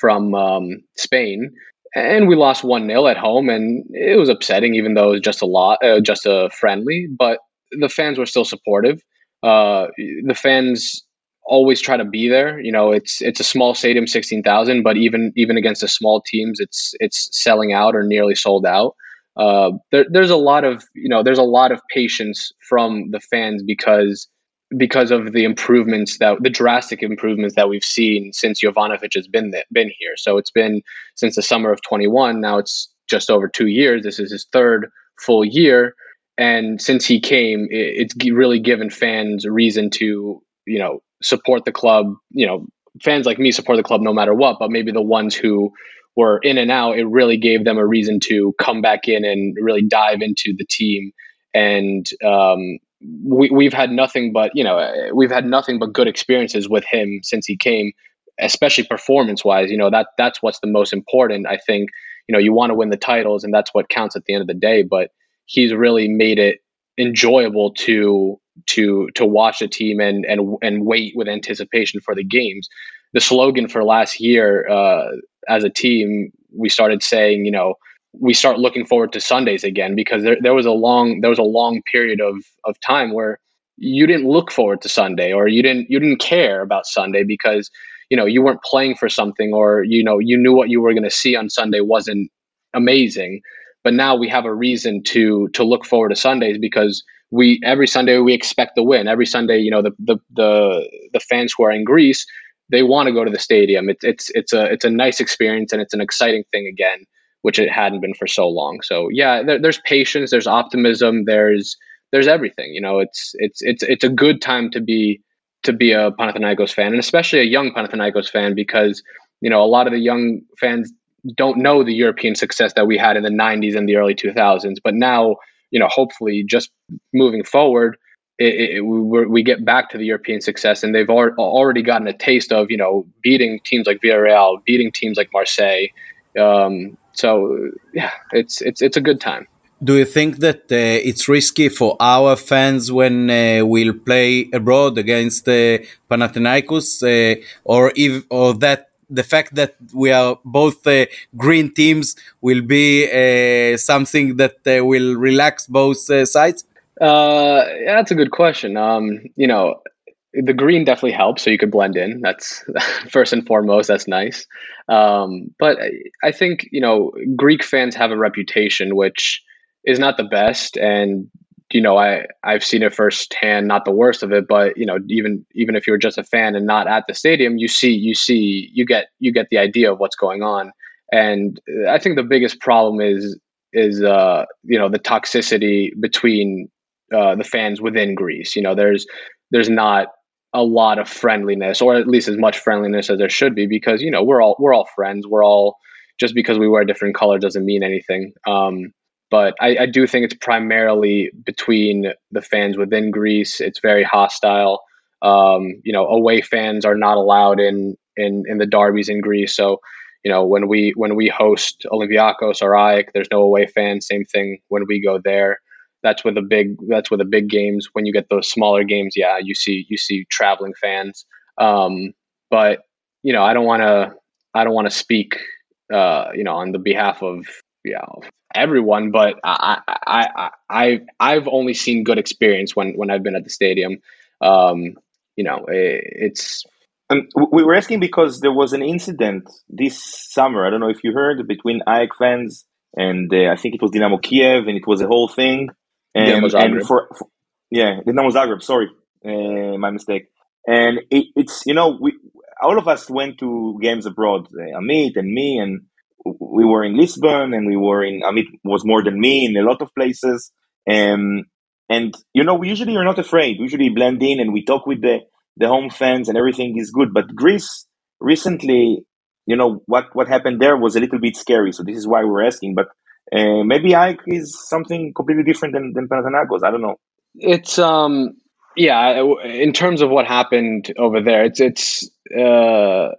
from um, Spain, and we lost one 0 at home, and it was upsetting, even though it was just a lot, uh, just a friendly. But the fans were still supportive. Uh, the fans always try to be there. You know, it's it's a small stadium, sixteen thousand, but even even against the small teams, it's it's selling out or nearly sold out. Uh, there, there's a lot of you know there's a lot of patience from the fans because because of the improvements that the drastic improvements that we've seen since Jovanovic has been th- been here. So it's been since the summer of 21. Now it's just over two years. This is his third full year, and since he came, it, it's really given fans a reason to you know support the club. You know, fans like me support the club no matter what, but maybe the ones who were in and out, it really gave them a reason to come back in and really dive into the team. And um, we, we've had nothing but you know we've had nothing but good experiences with him since he came, especially performance wise. You know that that's what's the most important. I think you know you want to win the titles, and that's what counts at the end of the day. But he's really made it enjoyable to to to watch the team and and and wait with anticipation for the games. The slogan for last year uh, as a team, we started saying, you know, we start looking forward to Sundays again because there, there was a long there was a long period of of time where you didn't look forward to Sunday or you didn't you didn't care about Sunday because you know you weren't playing for something or you know you knew what you were going to see on Sunday wasn't amazing. But now we have a reason to to look forward to Sundays because we every Sunday we expect to win. Every Sunday you know the the the, the fans who are in Greece they want to go to the stadium. It's it's it's a it's a nice experience and it's an exciting thing again which it hadn't been for so long. So yeah, there, there's patience, there's optimism, there's there's everything. You know, it's it's it's it's a good time to be to be a Panathinaikos fan, and especially a young Panathinaikos fan, because you know a lot of the young fans don't know the European success that we had in the '90s and the early 2000s. But now, you know, hopefully, just moving forward, it, it, we, we get back to the European success, and they've al- already gotten a taste of you know beating teams like Villarreal, beating teams like Marseille. Um, so yeah, it's it's it's a good time. Do you think that uh, it's risky for our fans when uh, we'll play abroad against uh, Panathinaikos, uh, or if or that the fact that we are both uh, green teams will be uh, something that will relax both sides? yeah, that's a good question. Um, you know, the green definitely helps so you could blend in. That's first and foremost that's nice. Um, but i think you know greek fans have a reputation which is not the best and you know i i've seen it firsthand not the worst of it but you know even even if you're just a fan and not at the stadium you see you see you get you get the idea of what's going on. And i think the biggest problem is is uh you know the toxicity between uh, the fans within Greece. You know, there's there's not a lot of friendliness or at least as much friendliness as there should be because you know we're all we're all friends. We're all just because we wear different color doesn't mean anything. Um, but I, I, do think it's primarily between the fans within greece. It's very hostile. Um, you know away fans are not allowed in in in the derbies in greece. So you know when we when we host olympiacos or AEK, there's no away fans. Same thing when we go there that's where the big that's where the big games when you get those smaller games yeah you see you see traveling fans um, but you know i don't want to i don't want to speak uh, you know on the behalf of yeah everyone but I, I i i've only seen good experience when when i've been at the stadium um, you know it, it's um, we were asking because there was an incident this summer i don't know if you heard between AEK fans and uh, I think it was Dynamo Kiev, and it was a whole thing. Um, and for, for yeah, Dinamo Zagreb. Sorry, uh, my mistake. And it, it's you know we all of us went to games abroad. Uh, Amit and me, and we were in Lisbon, and we were in Amit was more than me in a lot of places. Um, and you know, we usually are not afraid. We usually blend in and we talk with the the home fans, and everything is good. But Greece recently, you know, what what happened there was a little bit scary. So this is why we're asking. But uh, maybe AEK is something completely different than, than Panathinaikos. I don't know. It's um yeah. In terms of what happened over there, it's it's uh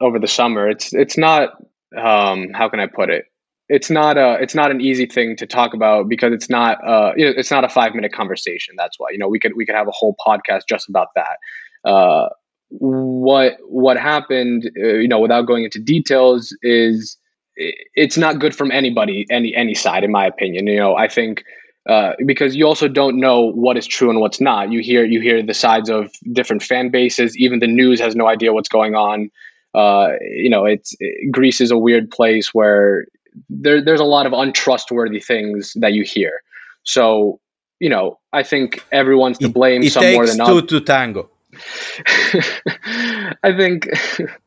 over the summer. It's it's not um how can I put it? It's not a it's not an easy thing to talk about because it's not uh you know, it's not a five minute conversation. That's why you know we could we could have a whole podcast just about that. Uh, what what happened? Uh, you know, without going into details, is it's not good from anybody, any any side, in my opinion. You know, I think uh, because you also don't know what is true and what's not. You hear you hear the sides of different fan bases. Even the news has no idea what's going on. Uh, you know, it's it, Greece is a weird place where there, there's a lot of untrustworthy things that you hear. So, you know, I think everyone's to blame. It, it some more than two to tango. I think,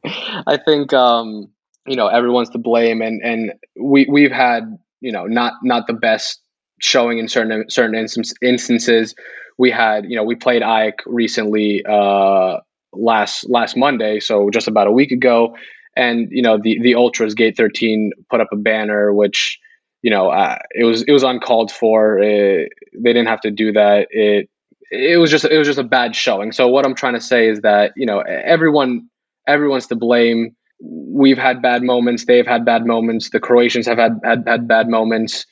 I think, um, you know everyone's to blame and and we we've had you know not not the best showing in certain certain instance, instances. We had you know we played AEK recently uh last last Monday so just about a week ago and you know the the ultras gate 13 put up a banner which you know uh, it was it was uncalled for it, they didn't have to do that. It it was just it was just a bad showing. So what i'm trying to say is that you know everyone everyone's to blame we've had bad moments they've had bad moments the croatians have had had, had bad moments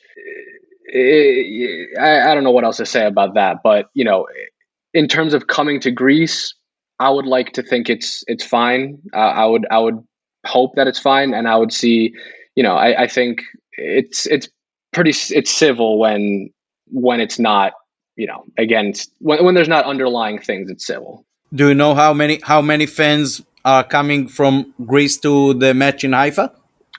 I, I don't know what else to say about that but you know in terms of coming to greece i would like to think it's it's fine uh, i would i would hope that it's fine, and I would see, you know, I, I think it's it's pretty it's civil when when it's not, you know, against when when there's not underlying things, it's civil. Do you know how many how many fans coming from Greece to the match in Haifa?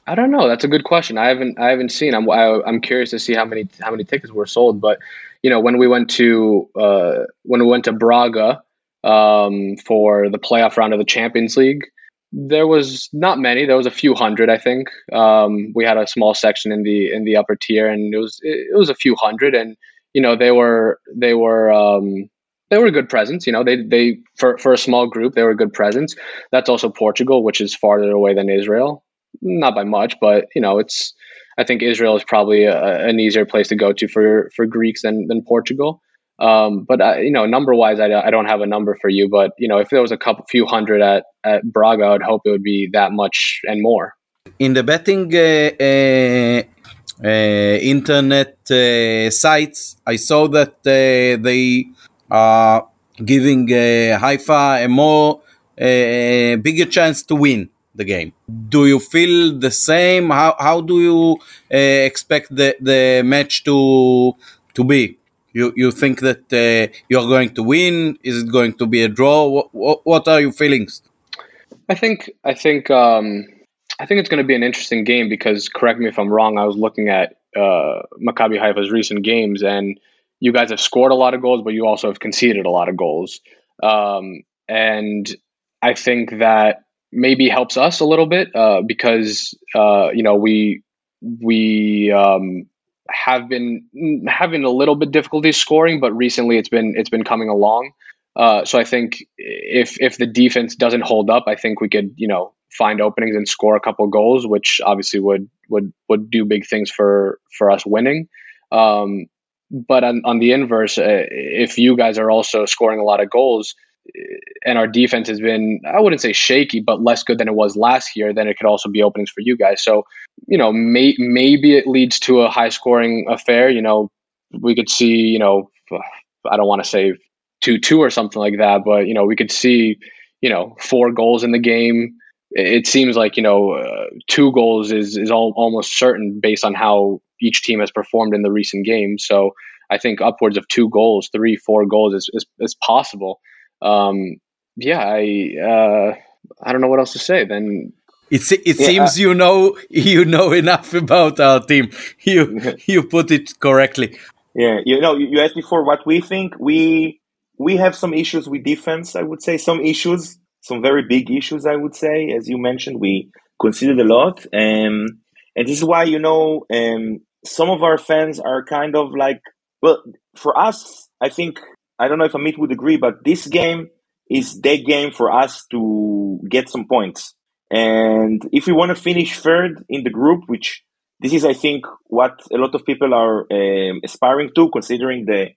I don't know. That's a good question. I haven't I haven't seen. I'm I, am i am curious to see how many how many tickets were sold. But you know, when we went to uh, when we went to Braga um, for the playoff round of the Champions League, there was not many. There was a few hundred, I think. Um, we had a small section in the in the upper tier, and it was it, it was a few hundred. And you know, they were they were um, they were a good presence. You know, they they for for a small group, they were a good presence. That's also Portugal, which is farther away than Israel, not by much, but you know, it's. I think Israel is probably a, an easier place to go to for for Greeks than than Portugal. Um, but uh, you know, number wise, I, I don't have a number for you. But you know, if there was a couple few hundred at at Braga, I would hope it would be that much and more. In the betting uh, uh, uh internet uh, sites, I saw that uh, they are giving Haifa a more a bigger chance to win the game. Do you feel the same? How how do you expect the the match to to be? You you think that uh, you're going to win? Is it going to be a draw? What, what, what are your feelings? I think I think um, I think it's going to be an interesting game because correct me if I'm wrong. I was looking at uh, Maccabi Haifa's recent games, and you guys have scored a lot of goals, but you also have conceded a lot of goals. Um, and I think that maybe helps us a little bit uh, because uh, you know we we um, have been having a little bit difficulty scoring, but recently it's been it's been coming along. Uh, so I think if if the defense doesn't hold up, I think we could you know find openings and score a couple goals, which obviously would would would do big things for for us winning. Um, but on, on the inverse, uh, if you guys are also scoring a lot of goals, and our defense has been I wouldn't say shaky, but less good than it was last year, then it could also be openings for you guys. So, you know, may, maybe it leads to a high scoring affair. You know, we could see, you know, I don't want to say 2 2 or something like that, but, you know, we could see, you know, four goals in the game. It seems like, you know, uh, two goals is, is all, almost certain based on how each team has performed in the recent games. So I think upwards of two goals, three, four goals is, is, is possible um, yeah, I uh, I don't know what else to say. Then it it yeah, seems uh, you know you know enough about our team. You you put it correctly. Yeah, you know, you asked before what we think. We we have some issues with defense. I would say some issues, some very big issues. I would say, as you mentioned, we considered a lot, um, and this is why you know um, some of our fans are kind of like, well, for us, I think I don't know if Amit would agree, but this game is the game for us to get some points. And if we want to finish third in the group, which this is, I think, what a lot of people are um, aspiring to, considering the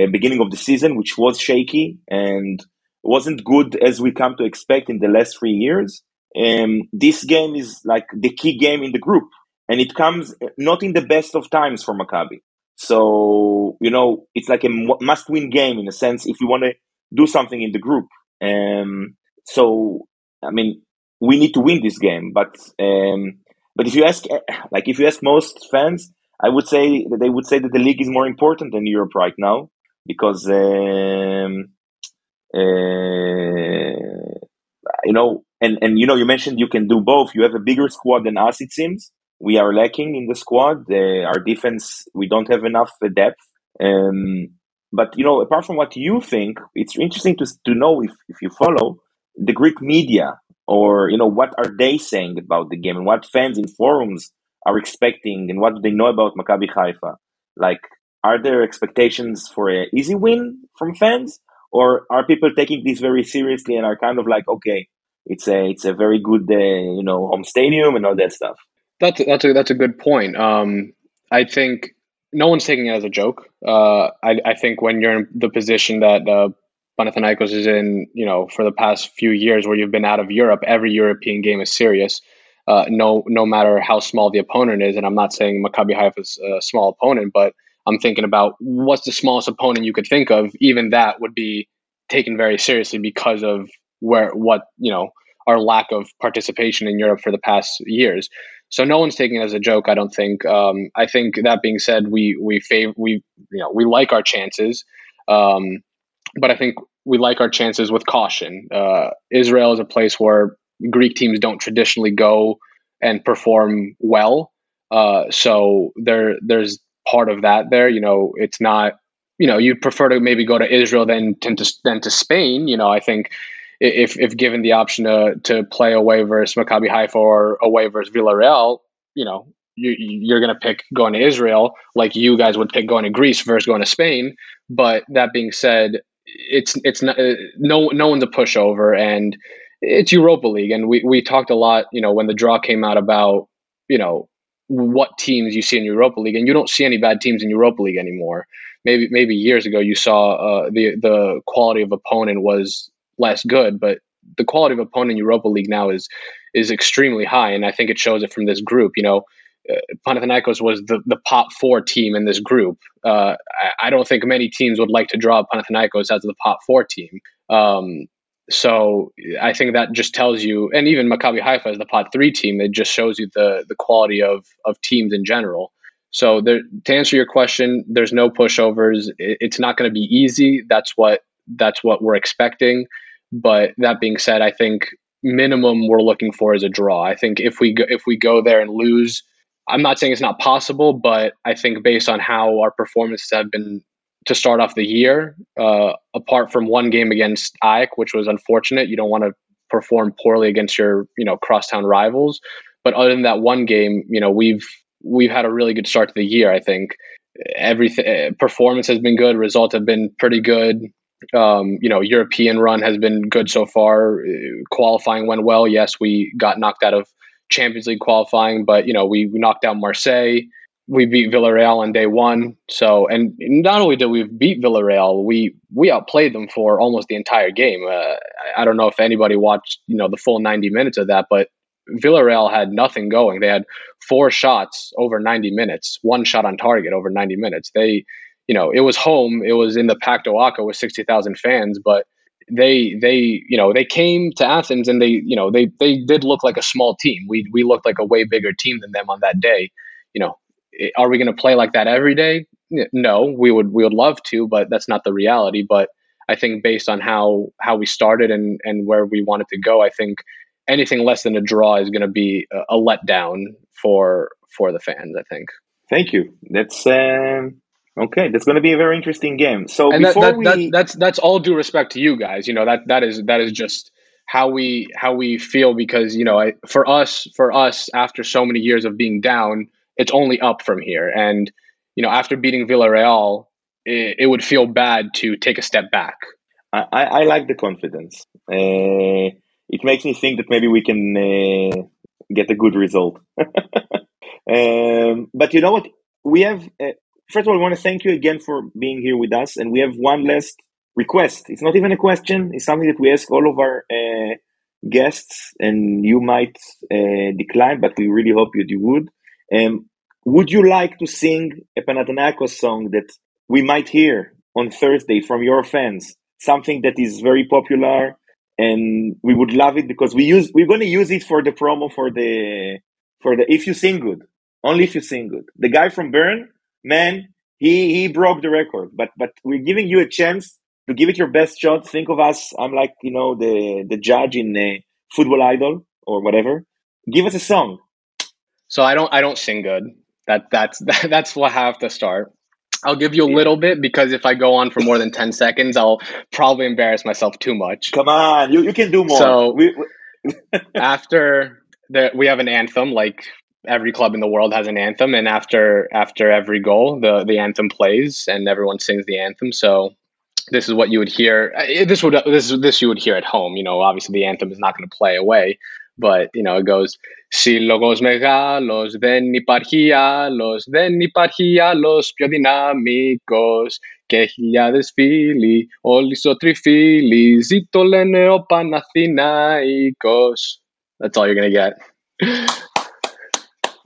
uh, beginning of the season, which was shaky and wasn't good as we come to expect in the last three years. Um, this game is like the key game in the group, and it comes not in the best of times for Maccabi. So, you know, it's like a must win game in a sense if you want to do something in the group. Um, so, I mean, we need to win this game. But, um, but if you ask, like, if you ask most fans, I would say that they would say that the league is more important than Europe right now because, um, uh, you know, and, and, you know, you mentioned you can do both. You have a bigger squad than us, it seems we are lacking in the squad. Uh, our defense, we don't have enough depth. Um, but you know, apart from what you think, it's interesting to to know if if you follow the Greek media or you know what are they saying about the game and what fans in forums are expecting and what do they know about Maccabi Haifa. Like, are there expectations for an easy win from fans, or are people taking this very seriously and are kind of like, okay, it's a it's a very good uh, you know home stadium and all that stuff. That's that's a that's a good point. Um, I think no one's taking it as a joke. Uh, I I think when you're in the position that uh, Panathinaikos is in, you know, for the past few years where you've been out of Europe, every European game is serious. Uh, no, no matter how small the opponent is, and I'm not saying Maccabi Haifa is a small opponent, but I'm thinking about what's the smallest opponent you could think of. Even that would be taken very seriously because of where what you know our lack of participation in Europe for the past years. So no one's taking it as a joke. I don't think. Um, I think that being said, we we favor we you know we like our chances, um, but I think we like our chances with caution. Uh, Israel is a place where Greek teams don't traditionally go and perform well. Uh, so there there's part of that there. You know, it's not. You know, you'd prefer to maybe go to Israel than than to, than to Spain. You know, I think if if given the option to to play away versus Maccabi Haifa or away versus Villarreal, you know, you, you're going to pick going to Israel like you guys would pick going to Greece versus going to Spain. But that being said, it's it's not no no one's a pushover, and it's Europa League, and we we talked a lot, you know, when the draw came out about you know what teams you see in Europa League, and you don't see any bad teams in Europa League anymore. Maybe maybe years ago you saw uh, the the quality of opponent was less good, but the quality of opponent in Europa League now is is extremely high, and I think it shows it from this group. You know, uh, Panathinaikos was the the pot four team in this group. Uh, I, I, don't think many teams would like to draw Panathinaikos as the pot four team. Um, so I think that just tells you, and even Maccabi Haifa as the pot three team, it just shows you the the quality of of teams in general. So there, to answer your question, there's no pushovers. It, it's not going to be easy. That's what that's what we're expecting. But that being said, I think minimum we're looking for is a draw. I think if we go, if we go there and lose, I'm not saying it's not possible, but I think based on how our performances have been to start off the year, uh, apart from one game against AEK, which was unfortunate, you don't want to perform poorly against your you know crosstown rivals. But other than that one game, you know we've we've had a really good start to the year. I think everything performance has been good, results have been pretty good. Um, you know, European run has been good so far. Qualifying went well. Yes, we got knocked out of Champions League qualifying, but you know, we, we knocked out Marseille. We beat Villarreal on day one. So, and not only did we beat Villarreal, we we outplayed them for almost the entire game. Uh, I don't know if anybody watched, you know, the full ninety minutes of that, but Villarreal had nothing going. They had four shots over 90 minutes, one shot on target over 90 minutes. They you know, it was home. It was in the Packed OAKA with sixty thousand fans, but they they you know they came to Athens and they you know they they did look like a small team. We we looked like a way bigger team than them on that day. You know, are we going to play like that every day? No, we would we would love to, but that's not the reality. But I think based on how how we started and and where we wanted to go, I think anything less than a draw is going to be a, a letdown for for the fans. I think. Thank you. That's um, Okay, that's going to be a very interesting game. So and before that, that, we... that, that's that's all due respect to you guys. You know that that is that is just how we how we feel because you know I, for us for us after so many years of being down, it's only up from here. And you know after beating Villarreal, it, it would feel bad to take a step back. I, I like the confidence. Uh, it makes me think that maybe we can uh, get a good result. um, but you know what? We have uh, first of all, I want to thank you again for being here with us. And we have one last request. It's not even a question. It's something that we ask all of our uh, guests, and you might uh, decline, but we really hope you, you would. Um, would you like to sing a Panathinaikos song that we might hear on Thursday from your fans? Something that is very popular, and we would love it because we use we're going to use it for the promo for the for the if you sing good, only if you sing good. The guy from Bern man, he he broke the record. But but we're giving you a chance to give it your best shot. Think of us. I'm like you know the the judge in a Football Idol or whatever. Give us a song. So I don't I don't sing good. That that's that, that's what I have to start. I'll give you a little bit because if I go on for more than 10 seconds, I'll probably embarrass myself too much. Come on, you, you can do more. So we, we after the, we have an anthem like every club in the world has an anthem and after after every goal the the anthem plays and everyone sings the anthem so this is what you would hear. Uh, this would this this you would hear at home. You know, obviously the anthem is not going to play away, but you know it goes Σύλλογος μεγάλος δεν υπάρχει άλλος, δεν υπάρχει άλλος πιο δυναμικός και χιλιάδες φίλοι, όλοι σωτριφίλοι, ζήτω λένε ο Παναθηναϊκός. That's all you're gonna get.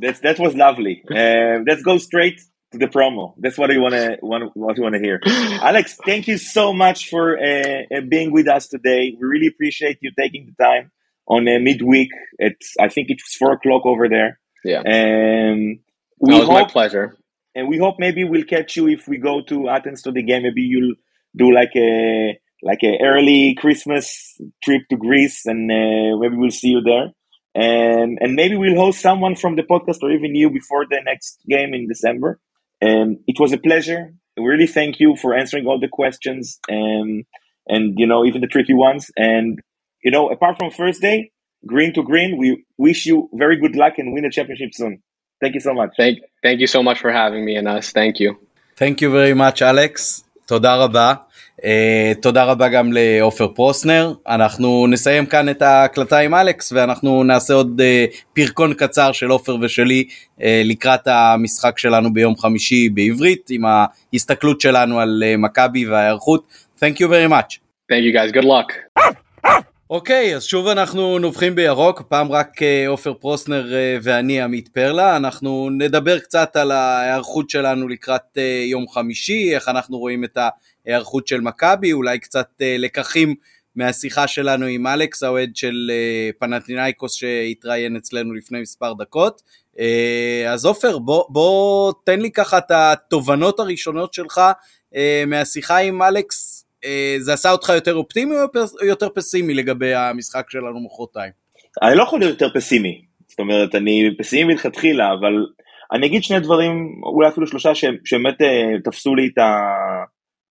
That's, that was lovely. Uh, let's go straight to the promo. That's what I want to want what you want to hear. Alex, thank you so much for uh, being with us today. We really appreciate you taking the time on a midweek. It's I think it's four o'clock over there. Yeah. And we hope, my pleasure. And we hope maybe we'll catch you if we go to Athens to the game. Maybe you'll do like a like a early Christmas trip to Greece, and uh, maybe we'll see you there. And and maybe we'll host someone from the podcast or even you before the next game in December. And it was a pleasure. We really thank you for answering all the questions and and you know even the tricky ones. And you know, apart from first day, green to green, we wish you very good luck and win the championship soon. Thank you so much. Thank, thank you so much for having me and us. Thank you. Thank you very much, Alex. תודה רבה. Uh, תודה רבה גם לעופר פרוסנר. אנחנו נסיים כאן את ההקלטה עם אלכס ואנחנו נעשה עוד uh, פרקון קצר של עופר ושלי uh, לקראת המשחק שלנו ביום חמישי בעברית עם ההסתכלות שלנו על uh, מכבי וההיערכות. Thank you very much. Thank you guys. Good luck. אוקיי, אז שוב אנחנו נובחים בירוק, פעם רק אה, עופר פרוסנר אה, ואני עמית פרלה, אנחנו נדבר קצת על ההיערכות שלנו לקראת אה, יום חמישי, איך אנחנו רואים את ההיערכות של מכבי, אולי קצת לקחים מהשיחה שלנו עם אלכס, האוהד של פנטינאיקוס שהתראיין אצלנו לפני מספר דקות. אז עופר, בוא, בוא תן לי ככה את התובנות הראשונות שלך מהשיחה עם אלכס אה, זה עשה אותך יותר אופטימי או יותר פסימי לגבי המשחק שלנו מחרתיים? אני לא יכול להיות יותר פסימי, זאת אומרת, אני פסימי מלכתחילה, אבל אני אגיד שני דברים, אולי אפילו שלושה, שבאמת אה, תפסו לי את ה...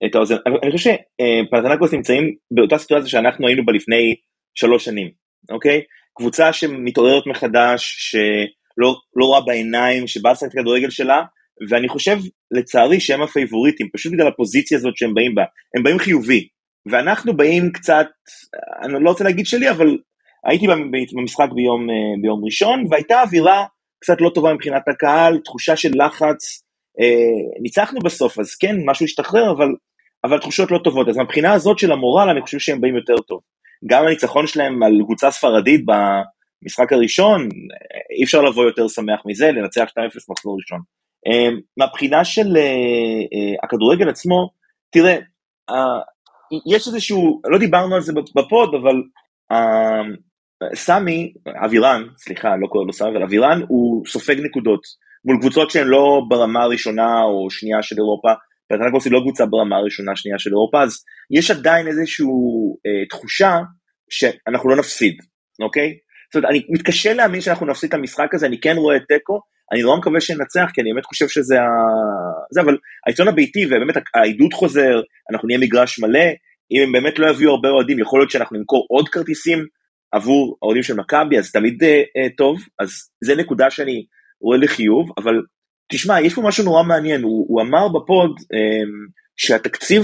את האוזן. אני חושב שפנתנקוס נמצאים באותה סיטואציה שאנחנו היינו בה לפני שלוש שנים, אוקיי? קבוצה שמתעוררת מחדש, שלא לא רואה בעיניים, שבאה לשחק את הכדורגל שלה, ואני חושב, לצערי, שהם הפייבוריטים, פשוט בגלל הפוזיציה הזאת שהם באים בה. הם באים חיובי, ואנחנו באים קצת, אני לא רוצה להגיד שלי, אבל הייתי במשחק ביום, אה, ביום ראשון, והייתה אווירה קצת לא טובה מבחינת הקהל, תחושה של לחץ. אה, ניצחנו בסוף, אז כן, משהו השתחרר, אבל, אבל תחושות לא טובות. אז מבחינה הזאת של המורל, אני חושב שהם באים יותר טוב. גם הניצחון שלהם על קבוצה ספרדית במשחק הראשון, אי אפשר לבוא יותר שמח מזה, לנצח 2-0 מחזור ראשון. אמ, מהבחינה של אה, אה, הכדורגל עצמו, תראה, יש איזשהו, לא דיברנו על זה בפוד, אבל סמי, אבירן, סליחה, לא קורא לו סמי, אבל אבירן הוא סופג נקודות מול קבוצות שהן לא ברמה הראשונה או שנייה של אירופה, פנתנקוס היא לא קבוצה ברמה הראשונה שנייה של אירופה, אז יש עדיין איזושהי אה, תחושה שאנחנו לא נפסיד, אוקיי? זאת אומרת, אני מתקשה להאמין שאנחנו נפסיד את המשחק הזה, אני כן רואה תיקו, אני נורא מקווה שננצח, כי אני באמת חושב שזה ה... זה, אבל העיתון הביתי, ובאמת העידוד חוזר, אנחנו נהיה מגרש מלא, אם הם באמת לא יביאו הרבה אוהדים, יכול להיות שאנחנו נמכור עוד כרטיסים עבור האוהדים של מכבי, אז תמיד אה, אה, טוב, אז זה נקודה שאני רואה לחיוב, אבל תשמע, יש פה משהו נורא מעניין, הוא, הוא אמר בפוד אה, שהתקציב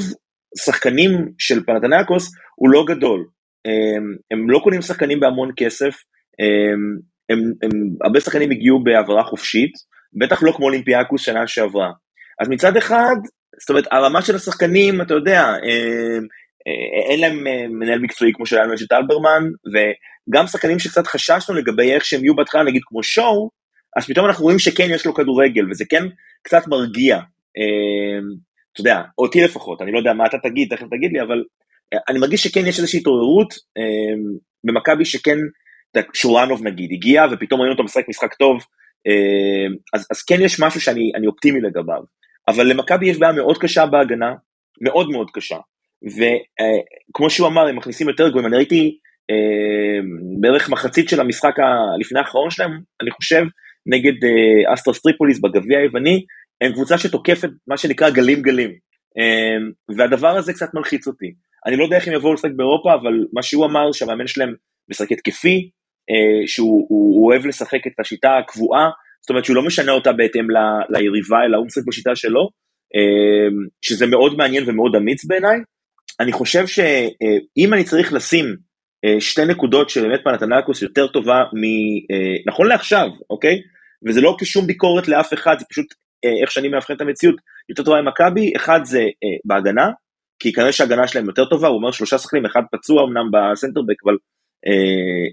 שחקנים של פנתנקוס הוא לא גדול, אה, הם לא קונים שחקנים בהמון כסף, אה, הם, הם, הרבה שחקנים הגיעו בהעברה חופשית, בטח לא כמו אולימפיאקוס שנה שעברה. אז מצד אחד, זאת אומרת, הרמה של השחקנים, אתה יודע, אה, אה, אין להם אה, מנהל מקצועי כמו שלנו יש את אלברמן, וגם שחקנים שקצת חששנו לגבי איך שהם יהיו בהתחלה, נגיד כמו שואו, אז פתאום אנחנו רואים שכן יש לו כדורגל, וזה כן קצת מרגיע. אתה יודע, אותי לפחות, אני לא יודע מה אתה תגיד, תכף תגיד לי, אבל אני מרגיש שכן יש איזושהי התעוררות במכבי שכן שורנוב נגיד הגיע ופתאום ראינו אותו משחק משחק טוב, אה, אז, אז כן יש משהו שאני אופטימי לגביו, אבל למכבי יש בעיה מאוד קשה בהגנה, מאוד מאוד קשה, וכמו אה, שהוא אמר הם מכניסים יותר גויים, אני ראיתי אה, בערך מחצית של המשחק לפני האחרון שלהם, אני חושב, נגד אסטרס טריפוליס בגביע היווני, הם קבוצה שתוקפת מה שנקרא גלים גלים, והדבר הזה קצת מלחיץ אותי. אני לא יודע איך הם יבואו לשחק באירופה, אבל מה שהוא אמר שהמאמן שלהם משחק התקפי, אה, שהוא אוהב לשחק את השיטה הקבועה, זאת אומרת שהוא לא משנה אותה בהתאם ל, ליריבה, אלא הוא משחק בשיטה שלו, אה, שזה מאוד מעניין ומאוד אמיץ בעיניי, אני חושב שאם אני צריך לשים שתי נקודות שבאמת פנתנקוס יותר טובה מ... נכון לעכשיו, אוקיי? וזה לא כשום ביקורת לאף אחד, זה פשוט איך שאני מאבחן את המציאות, יותר טובה ממכבי, אחד זה בהגנה, כי כנראה שההגנה שלהם יותר טובה, הוא אומר שלושה שחקנים, אחד פצוע אמנם בסנטרבק, אבל אה,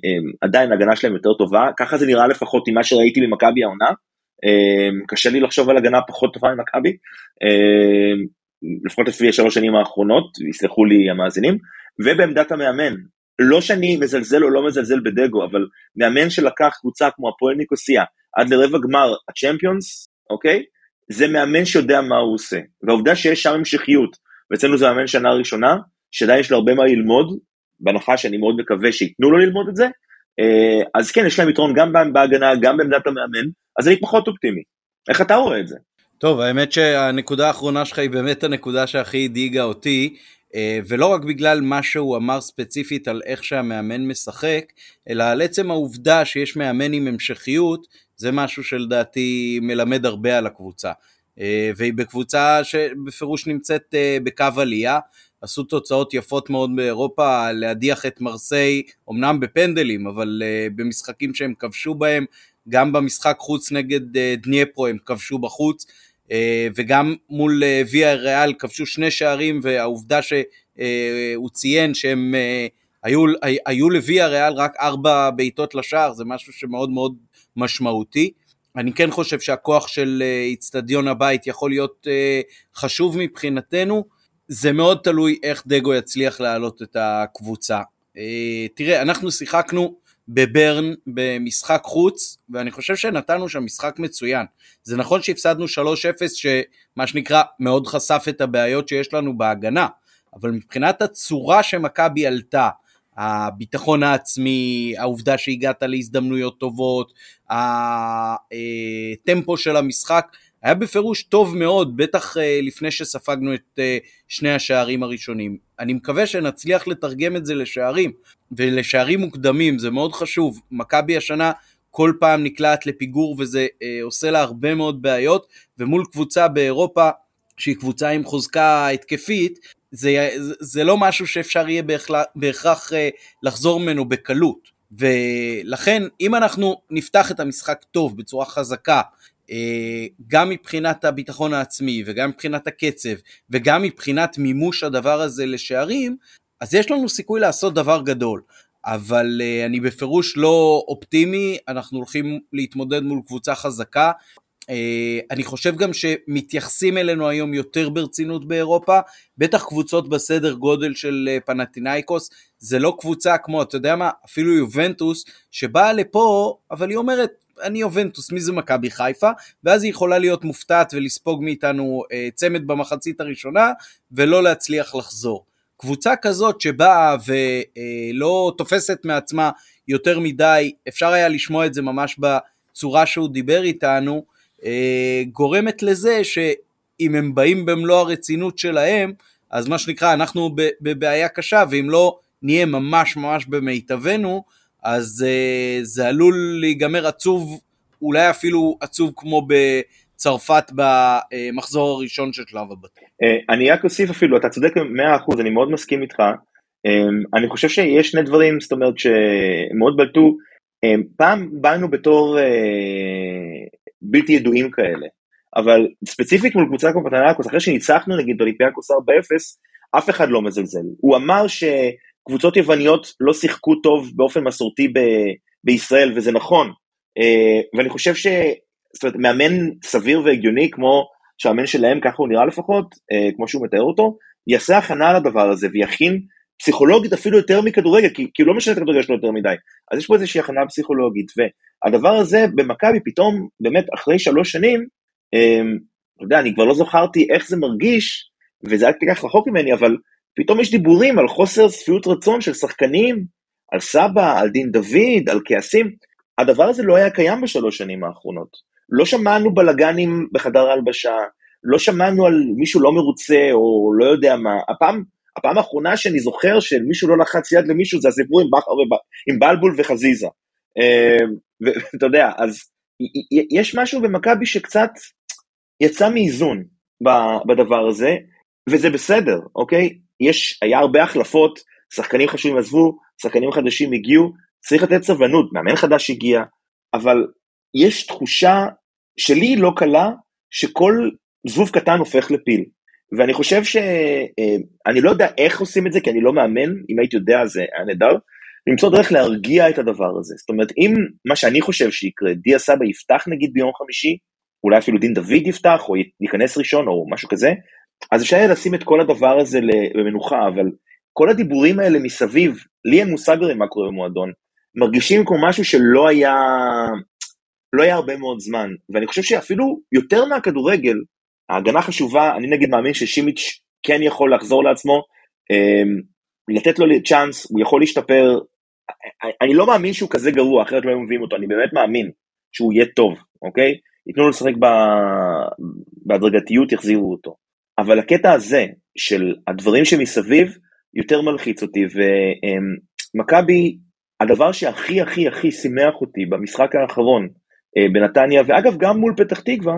אה, עדיין ההגנה שלהם יותר טובה, ככה זה נראה לפחות עם מה שראיתי ממכבי העונה, אה, קשה לי לחשוב על הגנה פחות טובה ממכבי, אה, לפחות לפי השלוש שנים האחרונות, יסלחו לי המאזינים, ובעמדת המאמן, לא שאני מזלזל או לא מזלזל בדגו, אבל מאמן שלקח קבוצה כמו הפועל ניקוסיה עד לרבע גמר הצ'מפיונס, אוקיי? זה מאמן שיודע מה הוא עושה. והעובדה שיש שם המשכיות, ואצלנו זה מאמן שנה ראשונה, שעדיין יש לו הרבה מה ללמוד, בהנחה שאני מאוד מקווה שייתנו לו ללמוד את זה, אה, אז כן, יש להם יתרון גם בהגנה, גם בעמדת המאמן, אז אני פחות אופטימי. איך אתה רואה את זה? טוב, האמת שהנקודה האחרונה שלך היא באמת הנקודה שהכי הדאיגה אותי, אה, ולא רק בגלל מה שהוא אמר ספציפית על איך שהמאמן משחק, אלא על עצם העובדה שיש מאמן עם המשכיות, זה משהו שלדעתי מלמד הרבה על הקבוצה. אה, והיא בקבוצה שבפירוש נמצאת בקו עלייה, עשו תוצאות יפות מאוד באירופה, להדיח את מרסיי, אמנם בפנדלים, אבל uh, במשחקים שהם כבשו בהם, גם במשחק חוץ נגד דניפרו הם כבשו בחוץ, וגם מול ויה ריאל כבשו שני שערים, והעובדה שהוא ציין שהם היו, היו לוויה ריאל רק ארבע בעיטות לשער, זה משהו שמאוד מאוד משמעותי. אני כן חושב שהכוח של איצטדיון הבית יכול להיות חשוב מבחינתנו, זה מאוד תלוי איך דגו יצליח להעלות את הקבוצה. אה, תראה, אנחנו שיחקנו בברן במשחק חוץ, ואני חושב שנתנו שם משחק מצוין. זה נכון שהפסדנו 3-0, שמה שנקרא מאוד חשף את הבעיות שיש לנו בהגנה, אבל מבחינת הצורה שמכבי עלתה, הביטחון העצמי, העובדה שהגעת להזדמנויות טובות, הטמפו של המשחק, היה בפירוש טוב מאוד, בטח uh, לפני שספגנו את uh, שני השערים הראשונים. אני מקווה שנצליח לתרגם את זה לשערים, ולשערים מוקדמים, זה מאוד חשוב. מכבי השנה כל פעם נקלעת לפיגור וזה עושה לה הרבה מאוד בעיות, ומול קבוצה באירופה שהיא קבוצה עם חוזקה התקפית, זה, זה, לא משהו שאפשר יהיה בהכרח, בהכרח uh, לחזור ממנו בקלות. ולכן אם אנחנו נפתח את המשחק טוב בצורה חזקה אה, גם מבחינת הביטחון העצמי וגם מבחינת הקצב וגם מבחינת מימוש הדבר הזה לשערים, אז יש לנו סיכוי לעשות דבר גדול. אבל uh, אני בפירוש לא אופטימי, אנחנו הולכים להתמודד מול קבוצה חזקה. Uh, אני חושב גם שמתייחסים אלינו היום יותר ברצינות באירופה, בטח קבוצות בסדר גודל של uh, פנטינאיקוס, זה לא קבוצה כמו, אתה יודע מה, אפילו יובנטוס, שבאה לפה, אבל היא אומרת, אני יובנטוס, מי זה מכבי חיפה? ואז היא יכולה להיות מופתעת ולספוג מאיתנו אה, צמד במחצית הראשונה, ולא להצליח לחזור. קבוצה כזאת שבאה ולא אה, תופסת מעצמה יותר מדי, אפשר היה לשמוע את זה ממש בצורה שהוא דיבר איתנו, אה, גורמת לזה שאם הם באים במלוא הרצינות שלהם, אז מה שנקרא, אנחנו בבעיה קשה, ואם לא נהיה ממש ממש במיטבנו, אז uh, זה עלול להיגמר עצוב, אולי אפילו עצוב כמו בצרפת במחזור הראשון של שלב הבתים. Uh, אני רק אוסיף אפילו, אתה צודק מאה אחוז, אני מאוד מסכים איתך. אני חושב שיש שני דברים, זאת אומרת, שמאוד בלטו. פעם באנו בתור בלתי ידועים כאלה, אבל ספציפית מול קבוצה כמו פטנקוס, אחרי שניצחנו נגיד אולימפיאקוס 4-0, אף אחד לא מזלזל. הוא אמר ש... קבוצות יווניות לא שיחקו טוב באופן מסורתי ב- בישראל, וזה נכון. Uh, ואני חושב ש... זאת אומרת, מאמן סביר והגיוני, כמו שהמאמן שלהם, ככה הוא נראה לפחות, uh, כמו שהוא מתאר אותו, יעשה הכנה על הדבר הזה ויכין פסיכולוגית אפילו יותר מכדורגל, כי, כי לא משנה את הכדורגל שלו יותר מדי. אז יש פה איזושהי הכנה פסיכולוגית, והדבר הזה במכבי פתאום, באמת אחרי שלוש שנים, um, אתה יודע, אני כבר לא זכרתי איך זה מרגיש, וזה היה כל כך רחוק ממני, אבל פתאום יש דיבורים על חוסר שביעות רצון של שחקנים, על סבא, על דין דוד, על כעסים. הדבר הזה לא היה קיים בשלוש שנים האחרונות. לא שמענו בלאגנים בחדר ההלבשה, לא שמענו על מישהו לא מרוצה או לא יודע מה. הפעם, הפעם האחרונה שאני זוכר שמישהו לא לחץ יד למישהו זה הסיפור עם, בכר, עם בלבול וחזיזה. אמ, ואתה יודע, אז יש משהו במכבי שקצת יצא מאיזון בדבר הזה, וזה בסדר, אוקיי? יש, היה הרבה החלפות, שחקנים חשובים עזבו, שחקנים חדשים הגיעו, צריך לתת סבלנות, מאמן חדש הגיע, אבל יש תחושה שלי לא קלה, שכל זבוב קטן הופך לפיל. ואני חושב ש... אה, לא יודע איך עושים את זה, כי אני לא מאמן, אם הייתי יודע זה היה נהדר, למצוא דרך להרגיע את הדבר הזה. זאת אומרת, אם מה שאני חושב שיקרה, דיה סבא יפתח נגיד ביום חמישי, אולי אפילו דין דוד יפתח, או ייכנס ראשון, או משהו כזה, אז אפשר יהיה לשים את כל הדבר הזה למנוחה, אבל כל הדיבורים האלה מסביב, לי אין מושג הרי מה קורה במועדון, מרגישים כמו משהו שלא היה, לא היה הרבה מאוד זמן, ואני חושב שאפילו יותר מהכדורגל, ההגנה חשובה, אני נגיד מאמין ששימיץ' כן יכול לחזור לעצמו, אמ, לתת לו צ'אנס, הוא יכול להשתפר, אני לא מאמין שהוא כזה גרוע, אחרת לא היו מביאים אותו, אני באמת מאמין שהוא יהיה טוב, אוקיי? ייתנו לו לשחק בהדרגתיות, יחזירו אותו. אבל הקטע הזה של הדברים שמסביב יותר מלחיץ אותי, ומכבי, הדבר שהכי הכי הכי שימח אותי במשחק האחרון אה, בנתניה, ואגב גם מול פתח תקווה,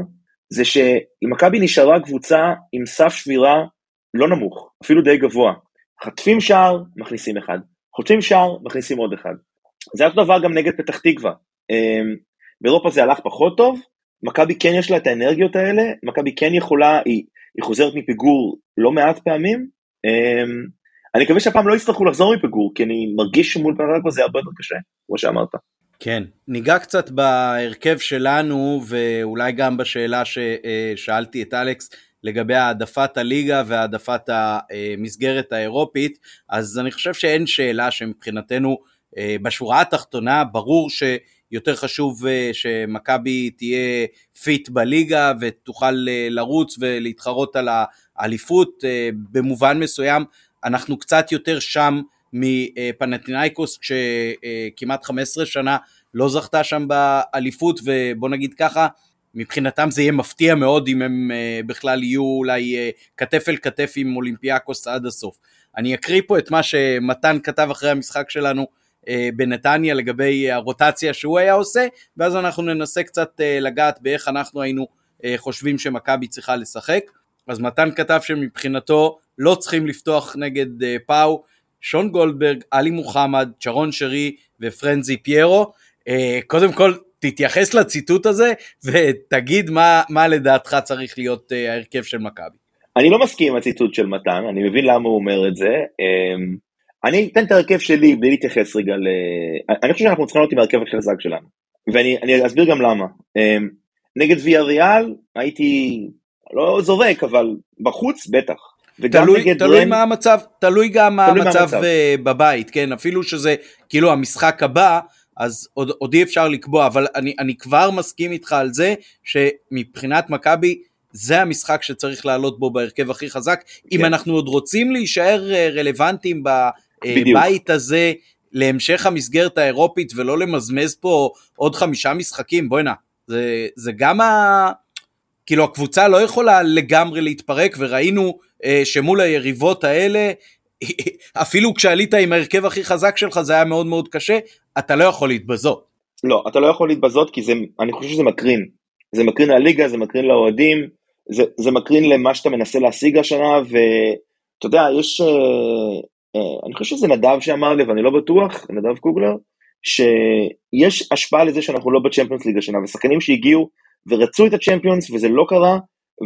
זה שמכבי נשארה קבוצה עם סף שבירה לא נמוך, אפילו די גבוה. חטפים שער, מכניסים אחד, חוטפים שער, מכניסים עוד אחד. זה אותו דבר גם נגד פתח תקווה. אמ, באירופה זה הלך פחות טוב, מכבי כן יש לה את האנרגיות האלה, מכבי כן יכולה, היא, היא חוזרת מפיגור לא מעט פעמים. אמ, אני מקווה שהפעם לא יצטרכו לחזור מפיגור, כי אני מרגיש שמול תקווה זה הרבה יותר קשה, כמו שאמרת. כן, ניגע קצת בהרכב שלנו ואולי גם בשאלה ששאלתי את אלכס לגבי העדפת הליגה והעדפת המסגרת האירופית, אז אני חושב שאין שאלה שמבחינתנו אה, בשורה התחתונה ברור שיותר חשוב אה, שמכבי תהיה פיט בליגה ותוכל אה, לרוץ ולהתחרות על האליפות במובן מסוים. אנחנו קצת יותר שם מפנטינאיקוס שכמעט 15 שנה לא זכתה שם באליפות ובוא נגיד ככה מבחינתם זה יהיה מפתיע מאוד אם הם uh, בכלל יהיו אולי uh, כתף אל כתף עם אולימפיאקוס עד הסוף. אני אקריא פה את מה שמתן כתב אחרי המשחק שלנו בנתניה לגבי הרוטציה שהוא היה עושה, ואז אנחנו ננסה קצת לגעת באיך אנחנו היינו חושבים שמכבי צריכה לשחק. אז מתן כתב שמבחינתו לא צריכים לפתוח נגד פאו, שון גולדברג, עלי מוחמד, צ'רון שרי ופרנזי פיירו. Uh, קודם כל תתייחס לציטוט הזה ותגיד מה, מה לדעתך צריך להיות uh, ההרכב של מכבי. אני לא מסכים עם הציטוט של מתן, אני מבין למה הוא אומר את זה. Um, אני אתן את ההרכב שלי בלי להתייחס רגע ל... אני חושב שאנחנו צריכים להיות עם ההרכב החזק שלנו, ואני אסביר גם למה. Um, נגד ויה ריאל הייתי לא זורק, אבל בחוץ בטח. תלוי, תלוי רן... מה המצב, תלוי גם מה המצב אה, בבית, כן, אפילו שזה כאילו המשחק הבא, אז עוד, עוד אי אפשר לקבוע, אבל אני, אני כבר מסכים איתך על זה שמבחינת מכבי זה המשחק שצריך לעלות בו בהרכב הכי חזק. כן. אם אנחנו עוד רוצים להישאר אה, רלוונטיים בבית הזה להמשך המסגרת האירופית ולא למזמז פה עוד חמישה משחקים, בוא'נה, זה, זה גם ה... כאילו הקבוצה לא יכולה לגמרי להתפרק וראינו אה, שמול היריבות האלה אפילו כשעלית עם ההרכב הכי חזק שלך זה היה מאוד מאוד קשה, אתה לא יכול להתבזות. לא, אתה לא יכול להתבזות כי זה, אני חושב שזה מקרין. זה מקרין לליגה, זה מקרין לאוהדים, זה, זה מקרין למה שאתה מנסה להשיג השנה, ואתה יודע, יש, אה, אה, אני חושב שזה נדב שאמר לי, ואני לא בטוח, נדב קוגלר, שיש השפעה לזה שאנחנו לא בצ'מפיונס ליג השנה, ושחקנים שהגיעו ורצו את הצ'מפיונס וזה לא קרה,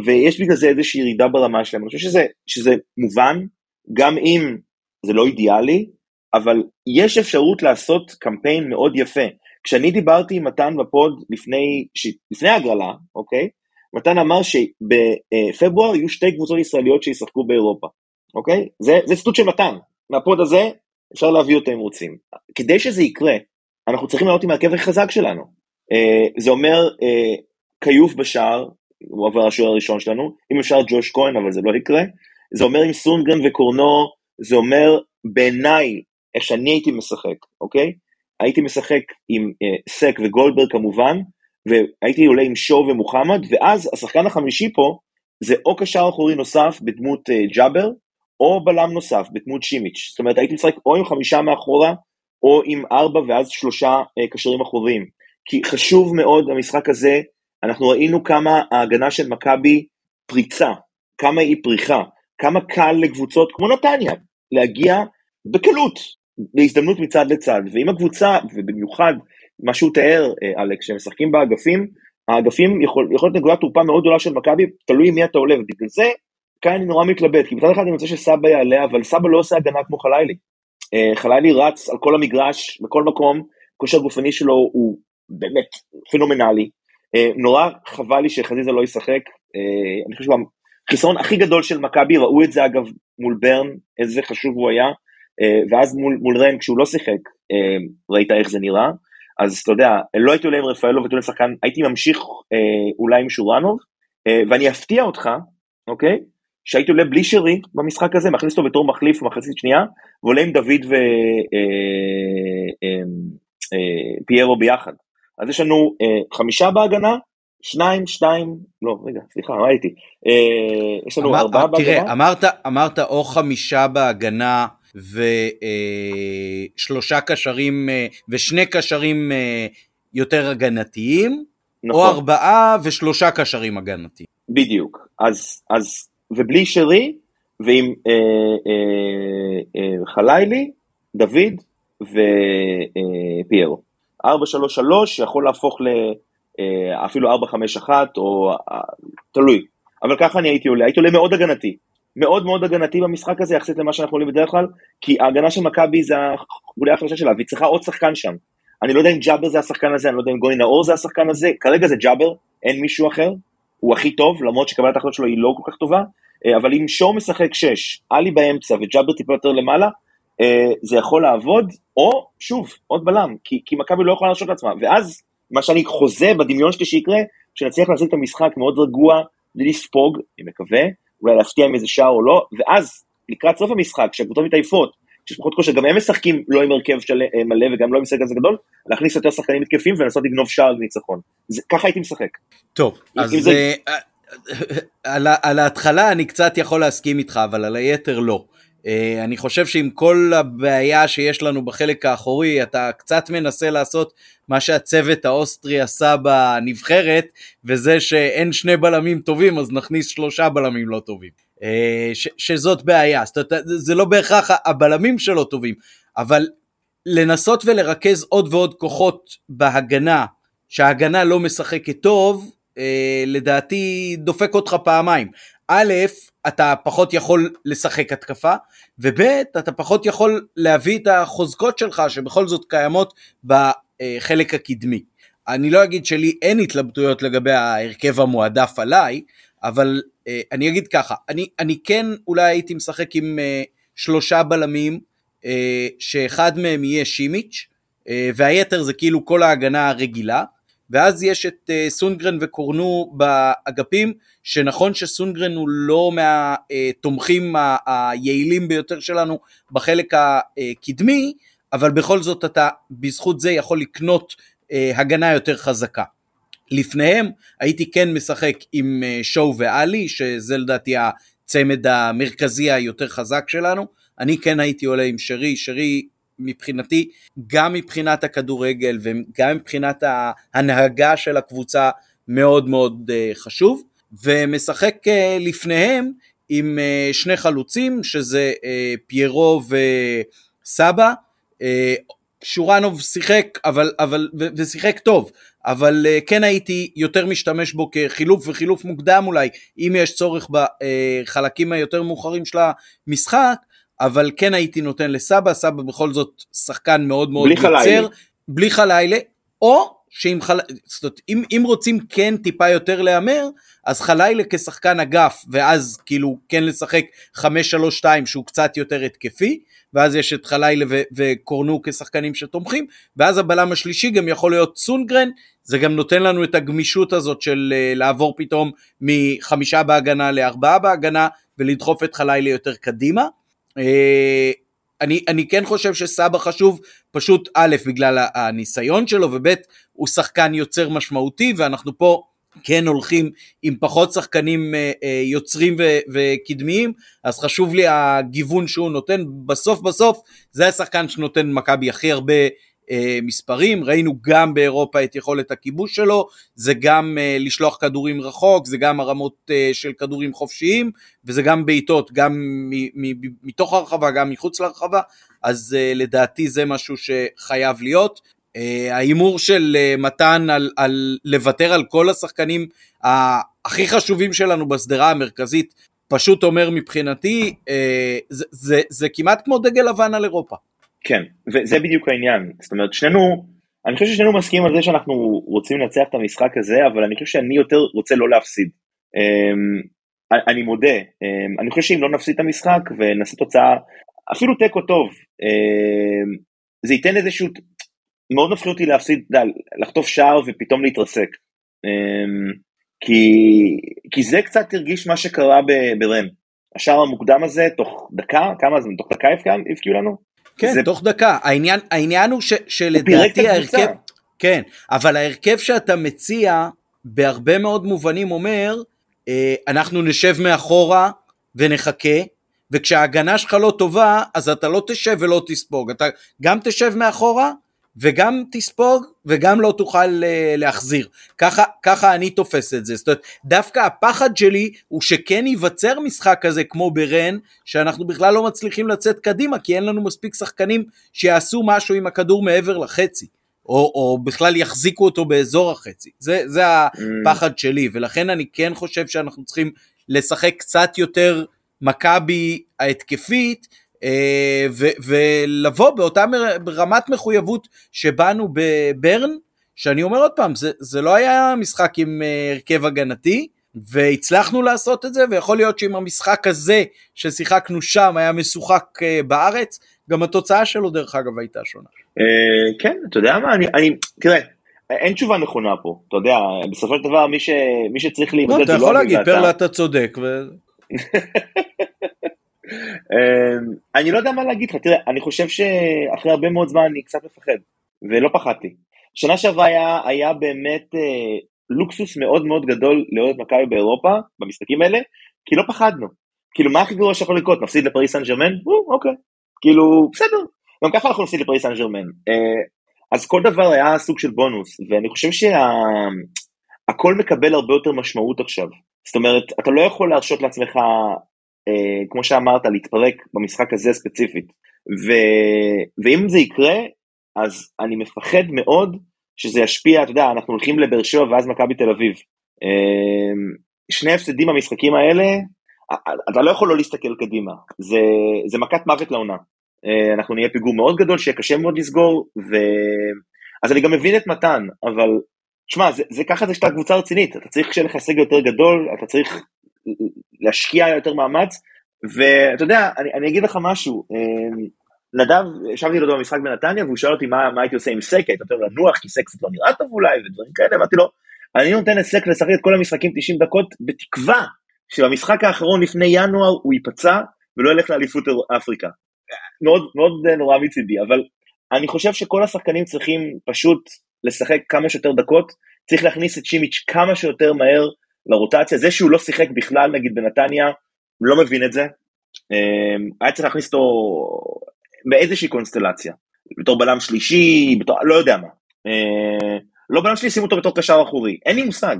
ויש בגלל זה איזושהי ירידה ברמה שלהם. אני חושב שזה, שזה מובן, גם אם זה לא אידיאלי, אבל יש אפשרות לעשות קמפיין מאוד יפה. כשאני דיברתי עם מתן בפוד לפני, ש... לפני הגרלה, אוקיי? מתן אמר שבפברואר יהיו שתי קבוצות ישראליות שישחקו באירופה, אוקיי? זה, זה ציטוט של מתן. מהפוד הזה אפשר להביא אותו אם רוצים. כדי שזה יקרה, אנחנו צריכים לעלות עם ההרכב הכי חזק שלנו. אה, זה אומר אה, כיוף בשער, הוא עבר השוער הראשון שלנו, אם אפשר ג'וש כהן, אבל זה לא יקרה. זה אומר עם סונגרן וקורנו, זה אומר בעיניי, איך שאני הייתי משחק, אוקיי? הייתי משחק עם אה, סק וגולדברג כמובן, והייתי עולה עם שואו ומוחמד, ואז השחקן החמישי פה, זה או קשר אחורי נוסף בדמות אה, ג'אבר, או בלם נוסף בדמות שימיץ'. זאת אומרת, הייתי משחק או עם חמישה מאחורה, או עם ארבע ואז שלושה אה, קשרים אחוריים. כי חשוב מאוד במשחק הזה, אנחנו ראינו כמה ההגנה של מכבי פריצה, כמה היא פריחה. כמה קל לקבוצות כמו נתניה להגיע בקלות, בהזדמנות מצד לצד, ואם הקבוצה, ובמיוחד מה שהוא תיאר, אה, אלכס, שהם משחקים באגפים, האגפים יכול, יכול להיות נקודת תורפה מאוד גדולה של מכבי, תלוי מי אתה עולה, ובגלל זה, כאן אני נורא מתלבט, כי מצד אחד אני רוצה שסבא יעלה, אבל סבא לא עושה הגנה כמו חלילי. אה, חלילי רץ על כל המגרש, בכל מקום, כושר גופני שלו הוא באמת פנומנלי. אה, נורא חבל לי שחזיזה לא ישחק, אני חושב שהחיסרון הכי גדול של מכבי, ראו את זה אגב מול ברן, איזה חשוב הוא היה, ואז מול, מול רן כשהוא לא שיחק, ראית איך זה נראה. אז אתה יודע, לא הייתי עולה עם רפאלו והייתי עולה שחקן, הייתי ממשיך אה, אולי עם שורנוב, אה, ואני אפתיע אותך, אוקיי? שהייתי עולה בלי שרי במשחק הזה, מכניס אותו בתור מחליף במחצית שנייה, ועולה עם דוד ופיירו אה, אה, אה, ביחד. אז יש לנו אה, חמישה בהגנה, שניים, שתיים, לא, רגע, סליחה, מה הייתי? אה, יש לנו אמר, ארבעה בהגנה. תראה, אמרת, אמרת או חמישה בהגנה, ושלושה קשרים אה, ושני קשרים אה, יותר הגנתיים, נכון. או ארבעה ושלושה קשרים הגנתיים. בדיוק, אז, אז ובלי שרי, ועם אה, אה, אה, חלילי, דוד ופיירו. אה, 433 יכול להפוך ל... אה, אפילו 451 או אה, תלוי, אבל ככה אני הייתי עולה, הייתי עולה מאוד הגנתי, מאוד מאוד הגנתי במשחק הזה יחסית למה שאנחנו עולים בדרך כלל, כי ההגנה של מכבי זה אולי החלשה שלה, והיא צריכה עוד שחקן שם. אני לא יודע אם ג'אבר זה השחקן הזה, אני לא יודע אם גוני נאור זה השחקן הזה, כרגע זה ג'אבר, אין מישהו אחר, הוא הכי טוב, למרות שקבלת ההחלטות שלו היא לא כל כך טובה, אה, אבל אם שואו משחק 6, עלי באמצע וג'אבר טיפה יותר למעלה, זה יכול לעבוד, או שוב, עוד בלם, כי, כי מכבי לא יכולה להרשות לעצמה, ואז מה שאני חוזה בדמיון שלי שיקרה, שנצליח להחזיק את המשחק מאוד רגוע, בלי לספוג, אני מקווה, אולי להפתיע עם איזה שער או לא, ואז לקראת סוף המשחק, כשהקבוצות מתעייפות, כשיש פחות כושר, גם הם משחקים לא עם הרכב של, אה, מלא וגם לא עם סגל גדול, להכניס יותר שחקנים מתקפים ולנסות לגנוב שער ניצחון. ככה הייתי משחק. טוב, אז זה... אה, אה, על, על ההתחלה אני קצת יכול להסכים איתך, אבל על היתר לא. Uh, אני חושב שעם כל הבעיה שיש לנו בחלק האחורי, אתה קצת מנסה לעשות מה שהצוות האוסטרי עשה בנבחרת, וזה שאין שני בלמים טובים, אז נכניס שלושה בלמים לא טובים. Uh, ש, שזאת בעיה, זאת אומרת, זה לא בהכרח הבלמים שלו טובים, אבל לנסות ולרכז עוד ועוד כוחות בהגנה, שההגנה לא משחקת טוב, uh, לדעתי דופק אותך פעמיים. א', אתה פחות יכול לשחק התקפה, וב', אתה פחות יכול להביא את החוזקות שלך שבכל זאת קיימות בחלק הקדמי. אני לא אגיד שלי אין התלבטויות לגבי ההרכב המועדף עליי, אבל אה, אני אגיד ככה, אני, אני כן אולי הייתי משחק עם אה, שלושה בלמים, אה, שאחד מהם יהיה שימיץ', והיתר זה כאילו כל ההגנה הרגילה, ואז יש את uh, סונגרן וקורנו באגפים, שנכון שסונגרן הוא לא מהתומכים היעילים ביותר שלנו בחלק הקדמי, אבל בכל זאת אתה בזכות זה יכול לקנות uh, הגנה יותר חזקה. לפניהם הייתי כן משחק עם uh, שואו ואלי, שזה לדעתי הצמד המרכזי היותר חזק שלנו. אני כן הייתי עולה עם שרי, שרי מבחינתי, גם מבחינת הכדורגל וגם מבחינת ההנהגה של הקבוצה מאוד מאוד אה, חשוב, ומשחק אה, לפניהם עם אה, שני חלוצים, שזה פיירו וסבא. שורנוב שיחק, אבל, אבל, ושיחק טוב, אבל כן הייתי יותר משתמש בו כחילוף וחילוף מוקדם אולי, אם יש צורך בחלקים היותר מאוחרים של המשחק, אבל כן הייתי נותן לסבא, סבא בכל זאת שחקן מאוד מאוד בלי יוצר, חלילה. בלי חלילה, או שאם חל... זאת אומרת, אם, אם רוצים כן טיפה יותר להמר, אז חלילה כשחקן אגף, ואז כאילו כן לשחק 5-3-2 שהוא קצת יותר התקפי, ואז יש את חלילה ו- וקורנו כשחקנים שתומכים, ואז הבלם השלישי גם יכול להיות סונגרן, זה גם נותן לנו את הגמישות הזאת של uh, לעבור פתאום מחמישה בהגנה לארבעה בהגנה, ולדחוף את חלילה יותר קדימה. אה, אני, אני כן חושב שסבא חשוב פשוט א', בגלל הניסיון שלו, וב', הוא שחקן יוצר משמעותי, ואנחנו פה כן הולכים עם פחות שחקנים אה, אה, יוצרים ו- וקדמיים, אז חשוב לי הגיוון שהוא נותן, בסוף בסוף זה השחקן שנותן מכבי הכי הרבה מספרים, ראינו גם באירופה את יכולת הכיבוש שלו, זה גם אה, לשלוח כדורים רחוק, זה גם הרמות אה, של כדורים חופשיים, וזה גם בעיטות, גם מתוך הרחבה, גם מחוץ לרחבה, אז לדעתי זה משהו שחייב להיות. ההימור של מתן על, על לוותר על כל השחקנים הכי חשובים שלנו בשדרה המרכזית, פשוט אומר מבחינתי, זה, זה, זה כמעט כמו דגל לבן על אירופה. כן, וזה בדיוק העניין. זאת אומרת, שנינו, אני חושב ששנינו מסכימים על זה שאנחנו רוצים לנצח את המשחק הזה, אבל אני חושב שאני יותר רוצה לא להפסיד. אמ, אני מודה, אמ, אני חושב שאם לא נפסיד את המשחק ונעשה תוצאה, אפילו תיקו טוב, אמ, זה ייתן איזשהו, מאוד מפחיד אותי להפסיד, לחטוף שער ופתאום להתרסק. כי, כי זה קצת הרגיש מה שקרה ברם. השער המוקדם הזה, תוך דקה, כמה זה, תוך דקה הבקיעו לנו? כן, זה... תוך דקה. העניין, העניין הוא ש, שלדעתי ההרכב... כן, אבל ההרכב שאתה מציע בהרבה מאוד מובנים אומר, אה, אנחנו נשב מאחורה ונחכה, וכשההגנה שלך לא טובה, אז אתה לא תשב ולא תספוג, אתה גם תשב מאחורה וגם תספוג וגם לא תוכל uh, להחזיר. ככה, ככה אני תופס את זה. זאת אומרת, דווקא הפחד שלי הוא שכן ייווצר משחק כזה כמו ברן, שאנחנו בכלל לא מצליחים לצאת קדימה, כי אין לנו מספיק שחקנים שיעשו משהו עם הכדור מעבר לחצי. או, או בכלל יחזיקו אותו באזור החצי. זה, זה הפחד שלי, ולכן אני כן חושב שאנחנו צריכים לשחק קצת יותר מכבי ההתקפית, אה, ולבוא באותה רמת מחויבות שבאנו בברן, שאני אומר עוד פעם, זה, זה לא היה משחק עם אה, הרכב הגנתי, והצלחנו לעשות את זה, ויכול להיות שאם המשחק הזה ששיחקנו שם היה משוחק אה, בארץ, גם התוצאה שלו דרך אגב הייתה שונה. כן, אתה יודע מה, אני, אני, תראה, אין תשובה נכונה פה, אתה יודע, בסופו של דבר מי, ש, מי שצריך להימדד לא, אתה יכול להגיד, פרלה אתה צודק. ו... אמ, אני לא יודע מה להגיד לך, תראה, אני חושב שאחרי הרבה מאוד זמן אני קצת מפחד, ולא פחדתי. שנה שעברה היה, היה באמת אה, לוקסוס מאוד מאוד גדול לאוהד מכבי באירופה, במשחקים האלה, כי לא פחדנו. כאילו, מה הכי גרוע שיכול לקרות? נפסיד לפריס סן ג'רמן? אוקיי. כאילו, בסדר. גם ככה אנחנו נפסיד לפריס סן ג'רמן. אה, אז כל דבר היה סוג של בונוס, ואני חושב שהכל שה... מקבל הרבה יותר משמעות עכשיו. זאת אומרת, אתה לא יכול להרשות לעצמך אה, כמו שאמרת, להתפרק במשחק הזה ספציפית. ו, ואם זה יקרה, אז אני מפחד מאוד שזה ישפיע, אתה יודע, אנחנו הולכים לבאר שבע ואז מכבי תל אביב. אה, שני הפסדים במשחקים האלה, אתה לא יכול לא להסתכל קדימה, זה, זה מכת מוות לעונה. אה, אנחנו נהיה פיגור מאוד גדול שיהיה קשה מאוד לסגור, ו... אז אני גם מבין את מתן, אבל שמע, זה, זה ככה זה שאתה קבוצה רצינית, אתה צריך שיהיה לך סגל יותר גדול, אתה צריך להשקיע יותר מאמץ, ואתה יודע, אני, אני אגיד לך משהו, אמ, נדב, ישבתי לו במשחק בנתניה והוא שאל אותי מה, מה הייתי עושה עם סק, היית יותר לנוח כי סק קצת לא נראה טוב אולי ודברים כאלה, אמרתי לו, אני נותן לסק לשחק את כל המשחקים 90 דקות בתקווה שבמשחק האחרון לפני ינואר הוא ייפצע ולא ילך לאליפות אפריקה. מאוד מאוד נורא מצידי, אבל אני חושב שכל השחקנים צריכים פשוט לשחק כמה שיותר דקות, צריך להכניס את שימיץ' כמה שיותר מהר לרוטציה, זה שהוא לא שיחק בכלל נגיד בנתניה, לא מבין את זה, אמ, היה צריך להכניס אותו באיזושהי קונסטלציה, בתור בלם שלישי, בתור, לא יודע מה, אמ, לא בלם שלישי, שימו אותו בתור קשר אחורי, אין לי מושג,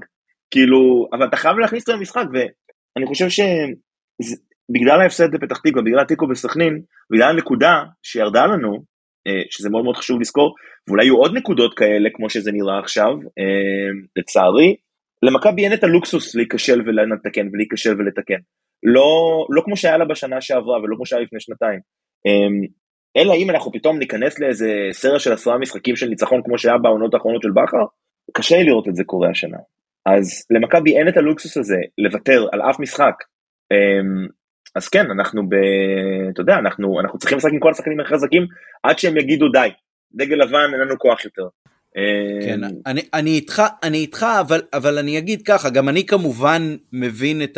כאילו, אבל אתה חייב להכניס אותו למשחק, ואני חושב שבגלל ההפסד לפתח תקווה, בגלל התיקו בסכנין, בגלל הנקודה שירדה לנו, אה, שזה מאוד מאוד חשוב לזכור, ואולי יהיו עוד נקודות כאלה כמו שזה נראה עכשיו, אמ, לצערי, למכבי אין את הלוקסוס להיכשל ולתקן ולהיכשל ולתקן. לא, לא כמו שהיה לה בשנה שעברה ולא כמו שהיה לפני שנתיים. אמ, אלא אם אנחנו פתאום ניכנס לאיזה סרט של עשרה משחקים של ניצחון כמו שהיה בעונות האחרונות של בכר, קשה לי לראות את זה קורה השנה. אז למכבי אין את הלוקסוס הזה לוותר על אף משחק. אמ, אז כן, אנחנו ב... אתה יודע, אנחנו, אנחנו צריכים לשחק עם כל השחקנים החזקים עד שהם יגידו די, דגל לבן אין לנו כוח יותר. כן, אמ, אני, אני איתך, אני איתך, אבל, אבל אני אגיד ככה, גם אני כמובן מבין את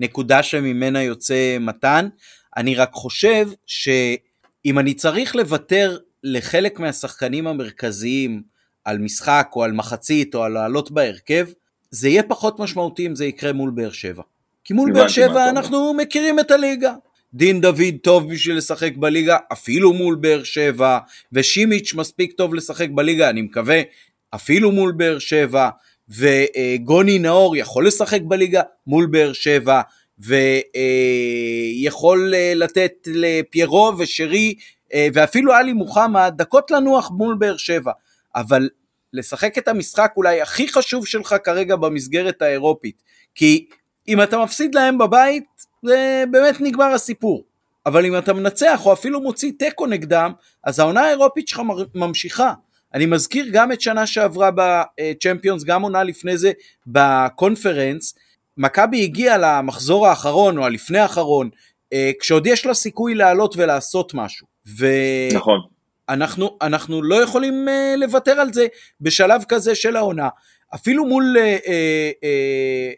הנקודה שממנה יוצא מתן, אני רק חושב שאם אני צריך לוותר לחלק מהשחקנים המרכזיים על משחק או על מחצית או על לעלות בהרכב, זה יהיה פחות משמעותי אם זה יקרה מול באר שבע. כי מול באר שבע אנחנו מכירים את הליגה. דין דוד טוב בשביל לשחק בליגה, אפילו מול באר שבע, ושימיץ' מספיק טוב לשחק בליגה, אני מקווה, אפילו מול באר שבע, וגוני נאור יכול לשחק בליגה מול באר שבע, ויכול אה, לתת לפיירו ושרי אה, ואפילו עלי מוחמד דקות לנוח מול באר שבע, אבל לשחק את המשחק אולי הכי חשוב שלך כרגע במסגרת האירופית, כי אם אתה מפסיד להם בבית, זה באמת נגמר הסיפור. אבל אם אתה מנצח או אפילו מוציא תיקו נגדם, אז העונה האירופית שלך ממשיכה. אני מזכיר גם את שנה שעברה בצ'מפיונס, גם עונה לפני זה בקונפרנס, מכבי הגיעה למחזור האחרון או הלפני האחרון, אה, כשעוד יש לה סיכוי לעלות ולעשות משהו. ו... נכון. אנחנו, אנחנו לא יכולים uh, לוותר על זה בשלב כזה של העונה. אפילו מול uh, uh, uh,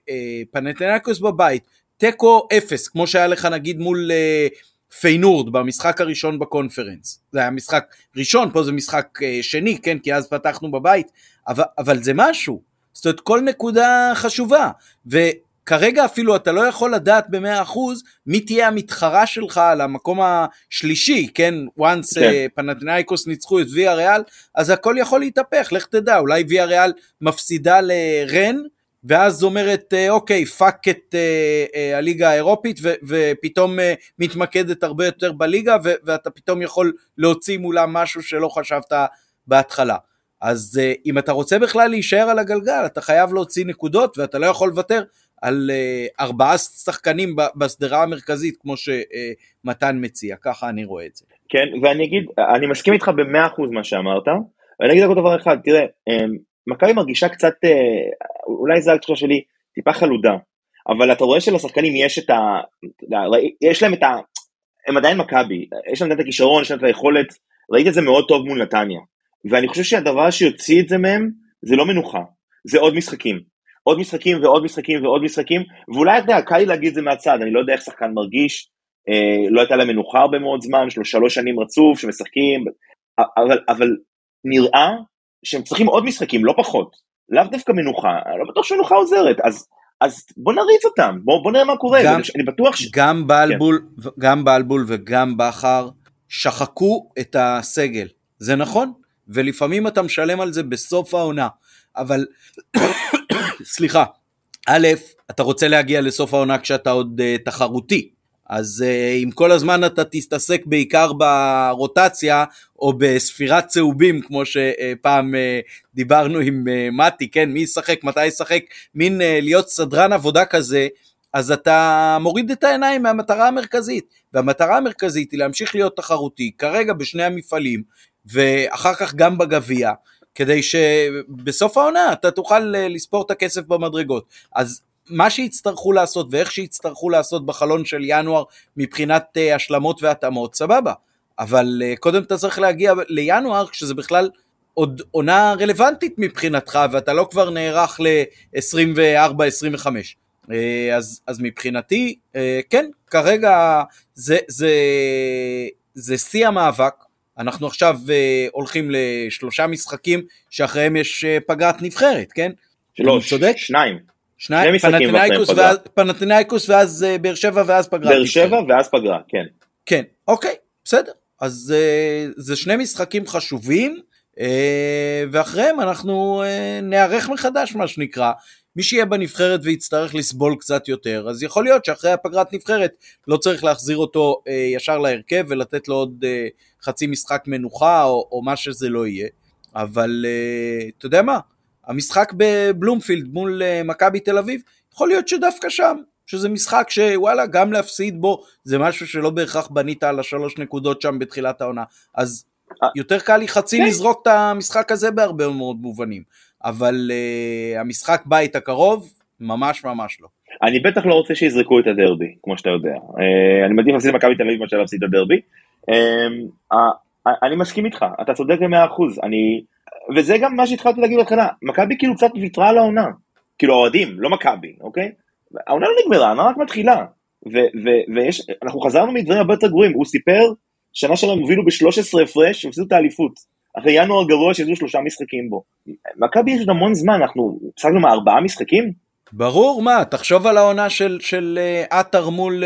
uh, פנתנקוס בבית, תיקו אפס, כמו שהיה לך נגיד מול uh, פיינורד במשחק הראשון בקונפרנס. זה היה משחק ראשון, פה זה משחק uh, שני, כן, כי אז פתחנו בבית, אבל, אבל זה משהו. זאת אומרת, כל נקודה חשובה. ו... כרגע אפילו אתה לא יכול לדעת במאה אחוז מי תהיה המתחרה שלך על המקום השלישי, כן? once כן. uh, פנטינאיקוס ניצחו את ויה ריאל, אז הכל יכול להתהפך, לך תדע, אולי ויה ריאל מפסידה לרן, ואז אומרת אה, אוקיי פאק את uh, uh, הליגה האירופית ו- ופתאום uh, מתמקדת הרבה יותר בליגה ו- ואתה פתאום יכול להוציא מולה משהו שלא חשבת בהתחלה. אז uh, אם אתה רוצה בכלל להישאר על הגלגל אתה חייב להוציא נקודות ואתה לא יכול לוותר על uh, ארבעה שחקנים בשדרה המרכזית, כמו שמתן uh, מציע, ככה אני רואה את זה. כן, ואני אגיד, אני מסכים איתך במאה אחוז מה שאמרת, ואני אגיד רק דבר אחד, תראה, um, מכבי מרגישה קצת, uh, אולי זה התחושה שלי, טיפה חלודה, אבל אתה רואה שלשחקנים יש את ה... יש להם את ה... הם עדיין מכבי, יש להם את הכישרון, יש להם את היכולת, ראית את זה מאוד טוב מול נתניה, ואני חושב שהדבר שיוציא את זה מהם, זה לא מנוחה, זה עוד משחקים. עוד משחקים ועוד משחקים ועוד משחקים, ואולי אתה יודע, קל לי להגיד את זה מהצד, אני לא יודע איך שחקן מרגיש, אה, לא הייתה להם מנוחה הרבה מאוד זמן, שלוש שנים רצוף שמשחקים, אבל, אבל נראה שהם צריכים עוד משחקים, לא פחות, לאו דווקא מנוחה, אני לא בטוח שמנוחה עוזרת, אז, אז בוא נריץ אותם, בוא, בוא נראה מה קורה, גם, אני בטוח ש... גם בלבול, כן. גם בלבול וגם בכר שחקו את הסגל, זה נכון, ולפעמים אתה משלם על זה בסוף העונה, אבל סליחה, א', אתה רוצה להגיע לסוף העונה כשאתה עוד uh, תחרותי, אז uh, אם כל הזמן אתה תתעסק בעיקר ברוטציה או בספירת צהובים כמו שפעם uh, דיברנו עם uh, מתי, כן, מי ישחק, מתי ישחק, מין להיות סדרן עבודה כזה, אז אתה מוריד את העיניים מהמטרה המרכזית, והמטרה המרכזית היא להמשיך להיות תחרותי, כרגע בשני המפעלים, ואחר כך גם בגביע, כדי שבסוף העונה אתה תוכל אה, לספור את הכסף במדרגות. אז מה שיצטרכו לעשות ואיך שיצטרכו לעשות בחלון של ינואר מבחינת uh, השלמות והתאמות, סבבה. אבל uh, קודם אתה צריך להגיע לינואר כשזה בכלל עוד עונה רלוונטית מבחינתך ואתה לא כבר נערך ל-24-25. Uh, אז, אז מבחינתי, uh, כן, כרגע זה, זה, זה שיא המאבק, אנחנו עכשיו uh, הולכים לשלושה משחקים שאחריהם יש uh, פגרת נבחרת, כן? שלוש, צודק? שניים. שניים, פנתינאיקוס ואז, פנתינאיקוס ואז uh, באר שבע ואז פגרה. באר שבע ואז פגרה, כן. כן, אוקיי, בסדר. אז uh, זה שני משחקים חשובים, uh, ואחריהם אנחנו נערך מחדש מה שנקרא. מי שיהיה בנבחרת ויצטרך לסבול קצת יותר, אז יכול להיות שאחרי הפגרת נבחרת לא צריך להחזיר אותו uh, ישר להרכב ולתת לו עוד uh, חצי משחק מנוחה או, או מה שזה לא יהיה, אבל אתה יודע מה, המשחק בבלומפילד מול uh, מכבי תל אביב, יכול להיות שדווקא שם, שזה משחק שוואלה, גם להפסיד בו, זה משהו שלא בהכרח בנית על השלוש נקודות שם בתחילת העונה, אז יותר קל לי חצי כן. לזרוק את המשחק הזה בהרבה מאוד מובנים, אבל uh, המשחק בית הקרוב, ממש ממש לא. אני בטח לא רוצה שיזרקו את הדרבי, כמו שאתה יודע. Uh, אני מעדיף להפסיד מכבי תל אביב מאשר להפסיד את הדרבי. Um, uh, אני מסכים איתך, אתה צודק במאה אחוז. אני... וזה גם מה שהתחלתי להגיד בהתחלה, מכבי כאילו קצת ויתרה על העונה. כאילו האוהדים, לא מכבי, אוקיי? העונה לא נגמרה, העונה רק מתחילה. ואנחנו חזרנו מדברים הרבה יותר גרועים, הוא סיפר שנה שלנו הובילו ב-13 הפרש, הפסידו את האליפות. אחרי ינואר גרוע שהיו שלושה משחקים בו. מכבי יש עוד המון זמן, אנחנו משחקנו מה משחקים? ברור, מה, תחשוב על העונה של, של עטר מול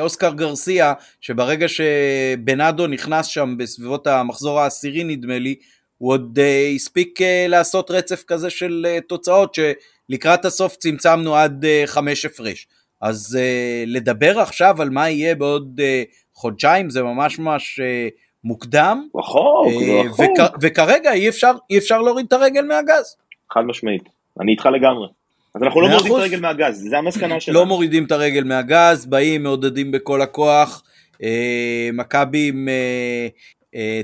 אוסקר גרסיה, שברגע שבנאדו נכנס שם בסביבות המחזור העשירי נדמה לי, הוא עוד uh, הספיק uh, לעשות רצף כזה של uh, תוצאות שלקראת הסוף צמצמנו עד uh, חמש הפרש. אז uh, לדבר עכשיו על מה יהיה בעוד uh, חודשיים זה ממש ממש uh, מוקדם. רחוק, uh, רחוק. וכ- וכרגע אי אפשר, אי אפשר להוריד את הרגל מהגז. חד משמעית, אני איתך לגמרי. אז אנחנו לא מורידים את הרגל מהגז, זה המסקנה שלנו. לא מורידים את הרגל מהגז, באים, מעודדים בכל הכוח. מכבי עם אה,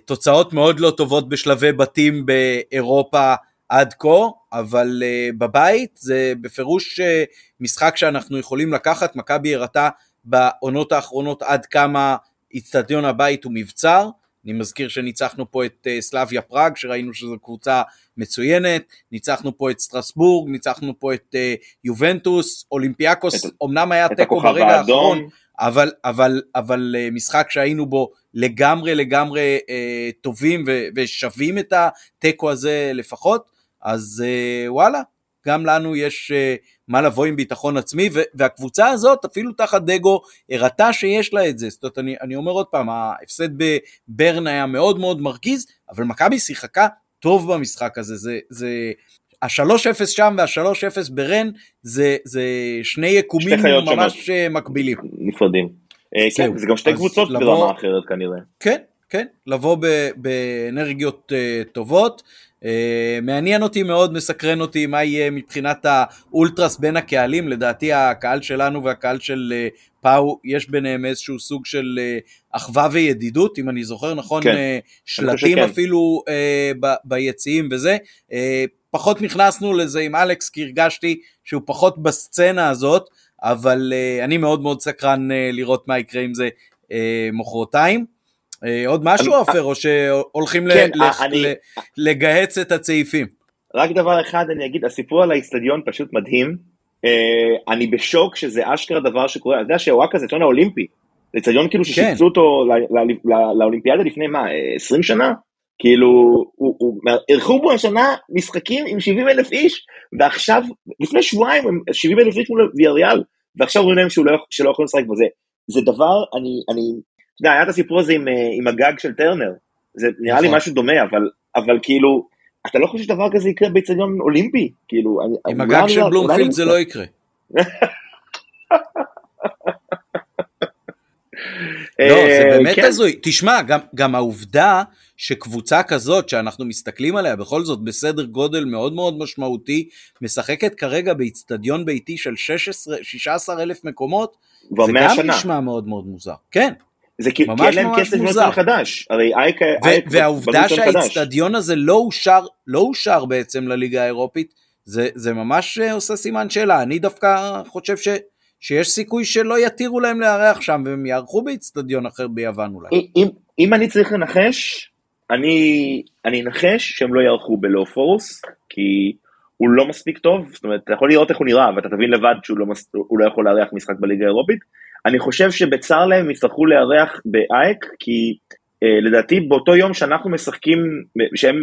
תוצאות מאוד לא טובות בשלבי בתים באירופה עד כה, אבל אה, בבית זה בפירוש אה, משחק שאנחנו יכולים לקחת, מכבי הראתה בעונות האחרונות עד כמה איצטדיון הבית הוא מבצר, אני מזכיר שניצחנו פה את סלאביה פראג, שראינו שזו קבוצה מצוינת, ניצחנו פה את סטרסבורג, ניצחנו פה את יובנטוס, אולימפיאקוס, אמנם היה תיקו ברגע האחרון, אבל, אבל, אבל משחק שהיינו בו לגמרי לגמרי אה, טובים ו- ושווים את התיקו הזה לפחות, אז אה, וואלה, גם לנו יש אה, מה לבוא עם ביטחון עצמי, ו- והקבוצה הזאת אפילו תחת דגו הראתה שיש לה את זה, זאת אומרת אני, אני אומר עוד פעם, ההפסד בברן היה מאוד מאוד מרגיז, אבל מכבי שיחקה טוב במשחק הזה, זה, זה ה-3-0 שם וה-3-0 ברן זה, זה שני יקומים ממש שונות. מקבילים. נפרדים. אה, כן, זה גם שתי קבוצות לבוא, ברמה אחרת כנראה. כן, כן, לבוא באנרגיות uh, טובות. Uh, מעניין אותי מאוד, מסקרן אותי מה יהיה מבחינת האולטרס בין הקהלים, לדעתי הקהל שלנו והקהל של uh, פאו, יש ביניהם איזשהו סוג של uh, אחווה וידידות, אם אני זוכר נכון, כן, uh, שלטים אפילו uh, ב- ביציעים וזה. Uh, פחות נכנסנו לזה עם אלכס, כי הרגשתי שהוא פחות בסצנה הזאת, אבל uh, אני מאוד מאוד סקרן uh, לראות מה יקרה עם זה uh, מחרתיים. Uh, עוד משהו עופר, או שהולכים כן, ל- אני... ל- לגהץ את הצעיפים? רק דבר אחד אני אגיד, הסיפור על האיצטדיון פשוט מדהים. Uh, אני בשוק שזה אשכרה דבר שקורה, אתה יודע שוואקה זה אצטדיון האולימפי. זה אצטדיון כאילו כן. ששיפצו אותו לאולימפיאדה לפני מה, 20 שנה? כאילו, אירחו בו השנה משחקים עם 70 אלף איש, ועכשיו, לפני שבועיים, 70 אלף איש מול ויאריאל, ועכשיו אומרים להם שהוא לא, שלא יכולים לשחק בזה. זה דבר, אני, אני, אתה יודע, היה את הסיפור הזה עם, אה, עם הגג של טרנר, זה נראה לי נכון. משהו דומה, אבל, אבל כאילו, אתה לא חושב שדבר כזה יקרה באצטדיון אולימפי? כאילו, עם הגג של בלומפילד זה לא יקרה. לא, זה אה, באמת כן. הזוי. תשמע, גם, גם העובדה שקבוצה כזאת שאנחנו מסתכלים עליה בכל זאת בסדר גודל מאוד מאוד משמעותי, משחקת כרגע באיצטדיון ביתי של 16, 16 אלף מקומות, זה גם שנה. נשמע מאוד מאוד מוזר. כן. זה כי אין להם כסף לבנות חדש, הרי אייק, אייק והעובדה שהאיצטדיון הזה לא אושר, לא אושר בעצם לליגה האירופית, זה, זה ממש אה, עושה סימן שאלה, אני דווקא חושב ש... שיש סיכוי שלא יתירו להם לארח שם והם יארחו באיצטדיון אחר ביוון אולי. אם, אם אני צריך לנחש, אני, אני אנחש שהם לא יארחו בלואו פורס, כי הוא לא מספיק טוב, זאת אומרת, אתה יכול לראות איך הוא נראה, ואתה תבין לבד שהוא לא, מס, לא יכול לארח משחק בליגה האירופית. אני חושב שבצר להם יצטרכו לארח באייק, כי אה, לדעתי באותו יום שאנחנו משחקים, שהם,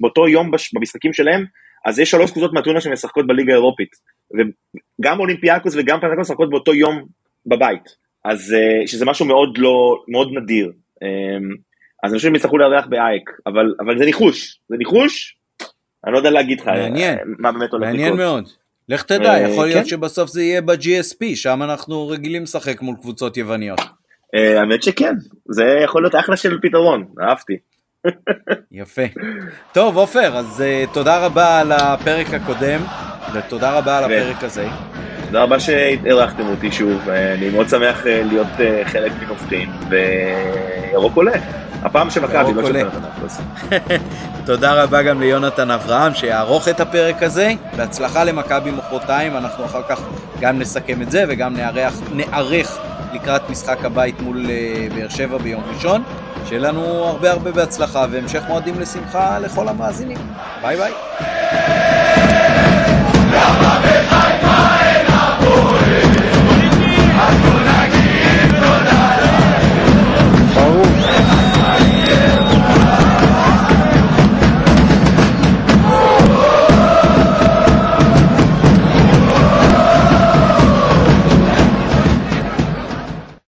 באותו יום במשחקים שלהם, אז יש שלוש קבוצות מהטונה שמשחקות בליגה האירופית. וגם אולימפיאקוס וגם פנקוס משחקות באותו יום בבית. אז אה, שזה משהו מאוד לא, מאוד נדיר. אמ, אז אני חושב שהם יצטרכו לארח באייק, אבל, אבל זה ניחוש, זה ניחוש, אני לא יודע להגיד לך מעניין, מה באמת הולך לקרות. מעניין מאוד. לך תדע, אה, יכול להיות כן? שבסוף זה יהיה ב-GSP, שם אנחנו רגילים לשחק מול קבוצות יווניות. אה, האמת שכן, זה יכול להיות אחלה של פתרון, אהבתי. יפה. טוב, עופר, אז uh, תודה רבה על הפרק הקודם, ותודה רבה על הפרק הזה. תודה רבה שהארחתם אותי שוב, אני מאוד שמח להיות חלק מנופחים, וירוק עולה. הפעם שמכבי, לא של פנתנאיקוס. תודה רבה גם ליונתן אברהם שיערוך את הפרק הזה. בהצלחה למכבי מחרתיים, אנחנו אחר כך גם נסכם את זה וגם נערך, נערך לקראת משחק הבית מול באר שבע ביום ראשון. שיהיה לנו הרבה הרבה בהצלחה והמשך מועדים לשמחה לכל המאזינים. ביי ביי. Yeah.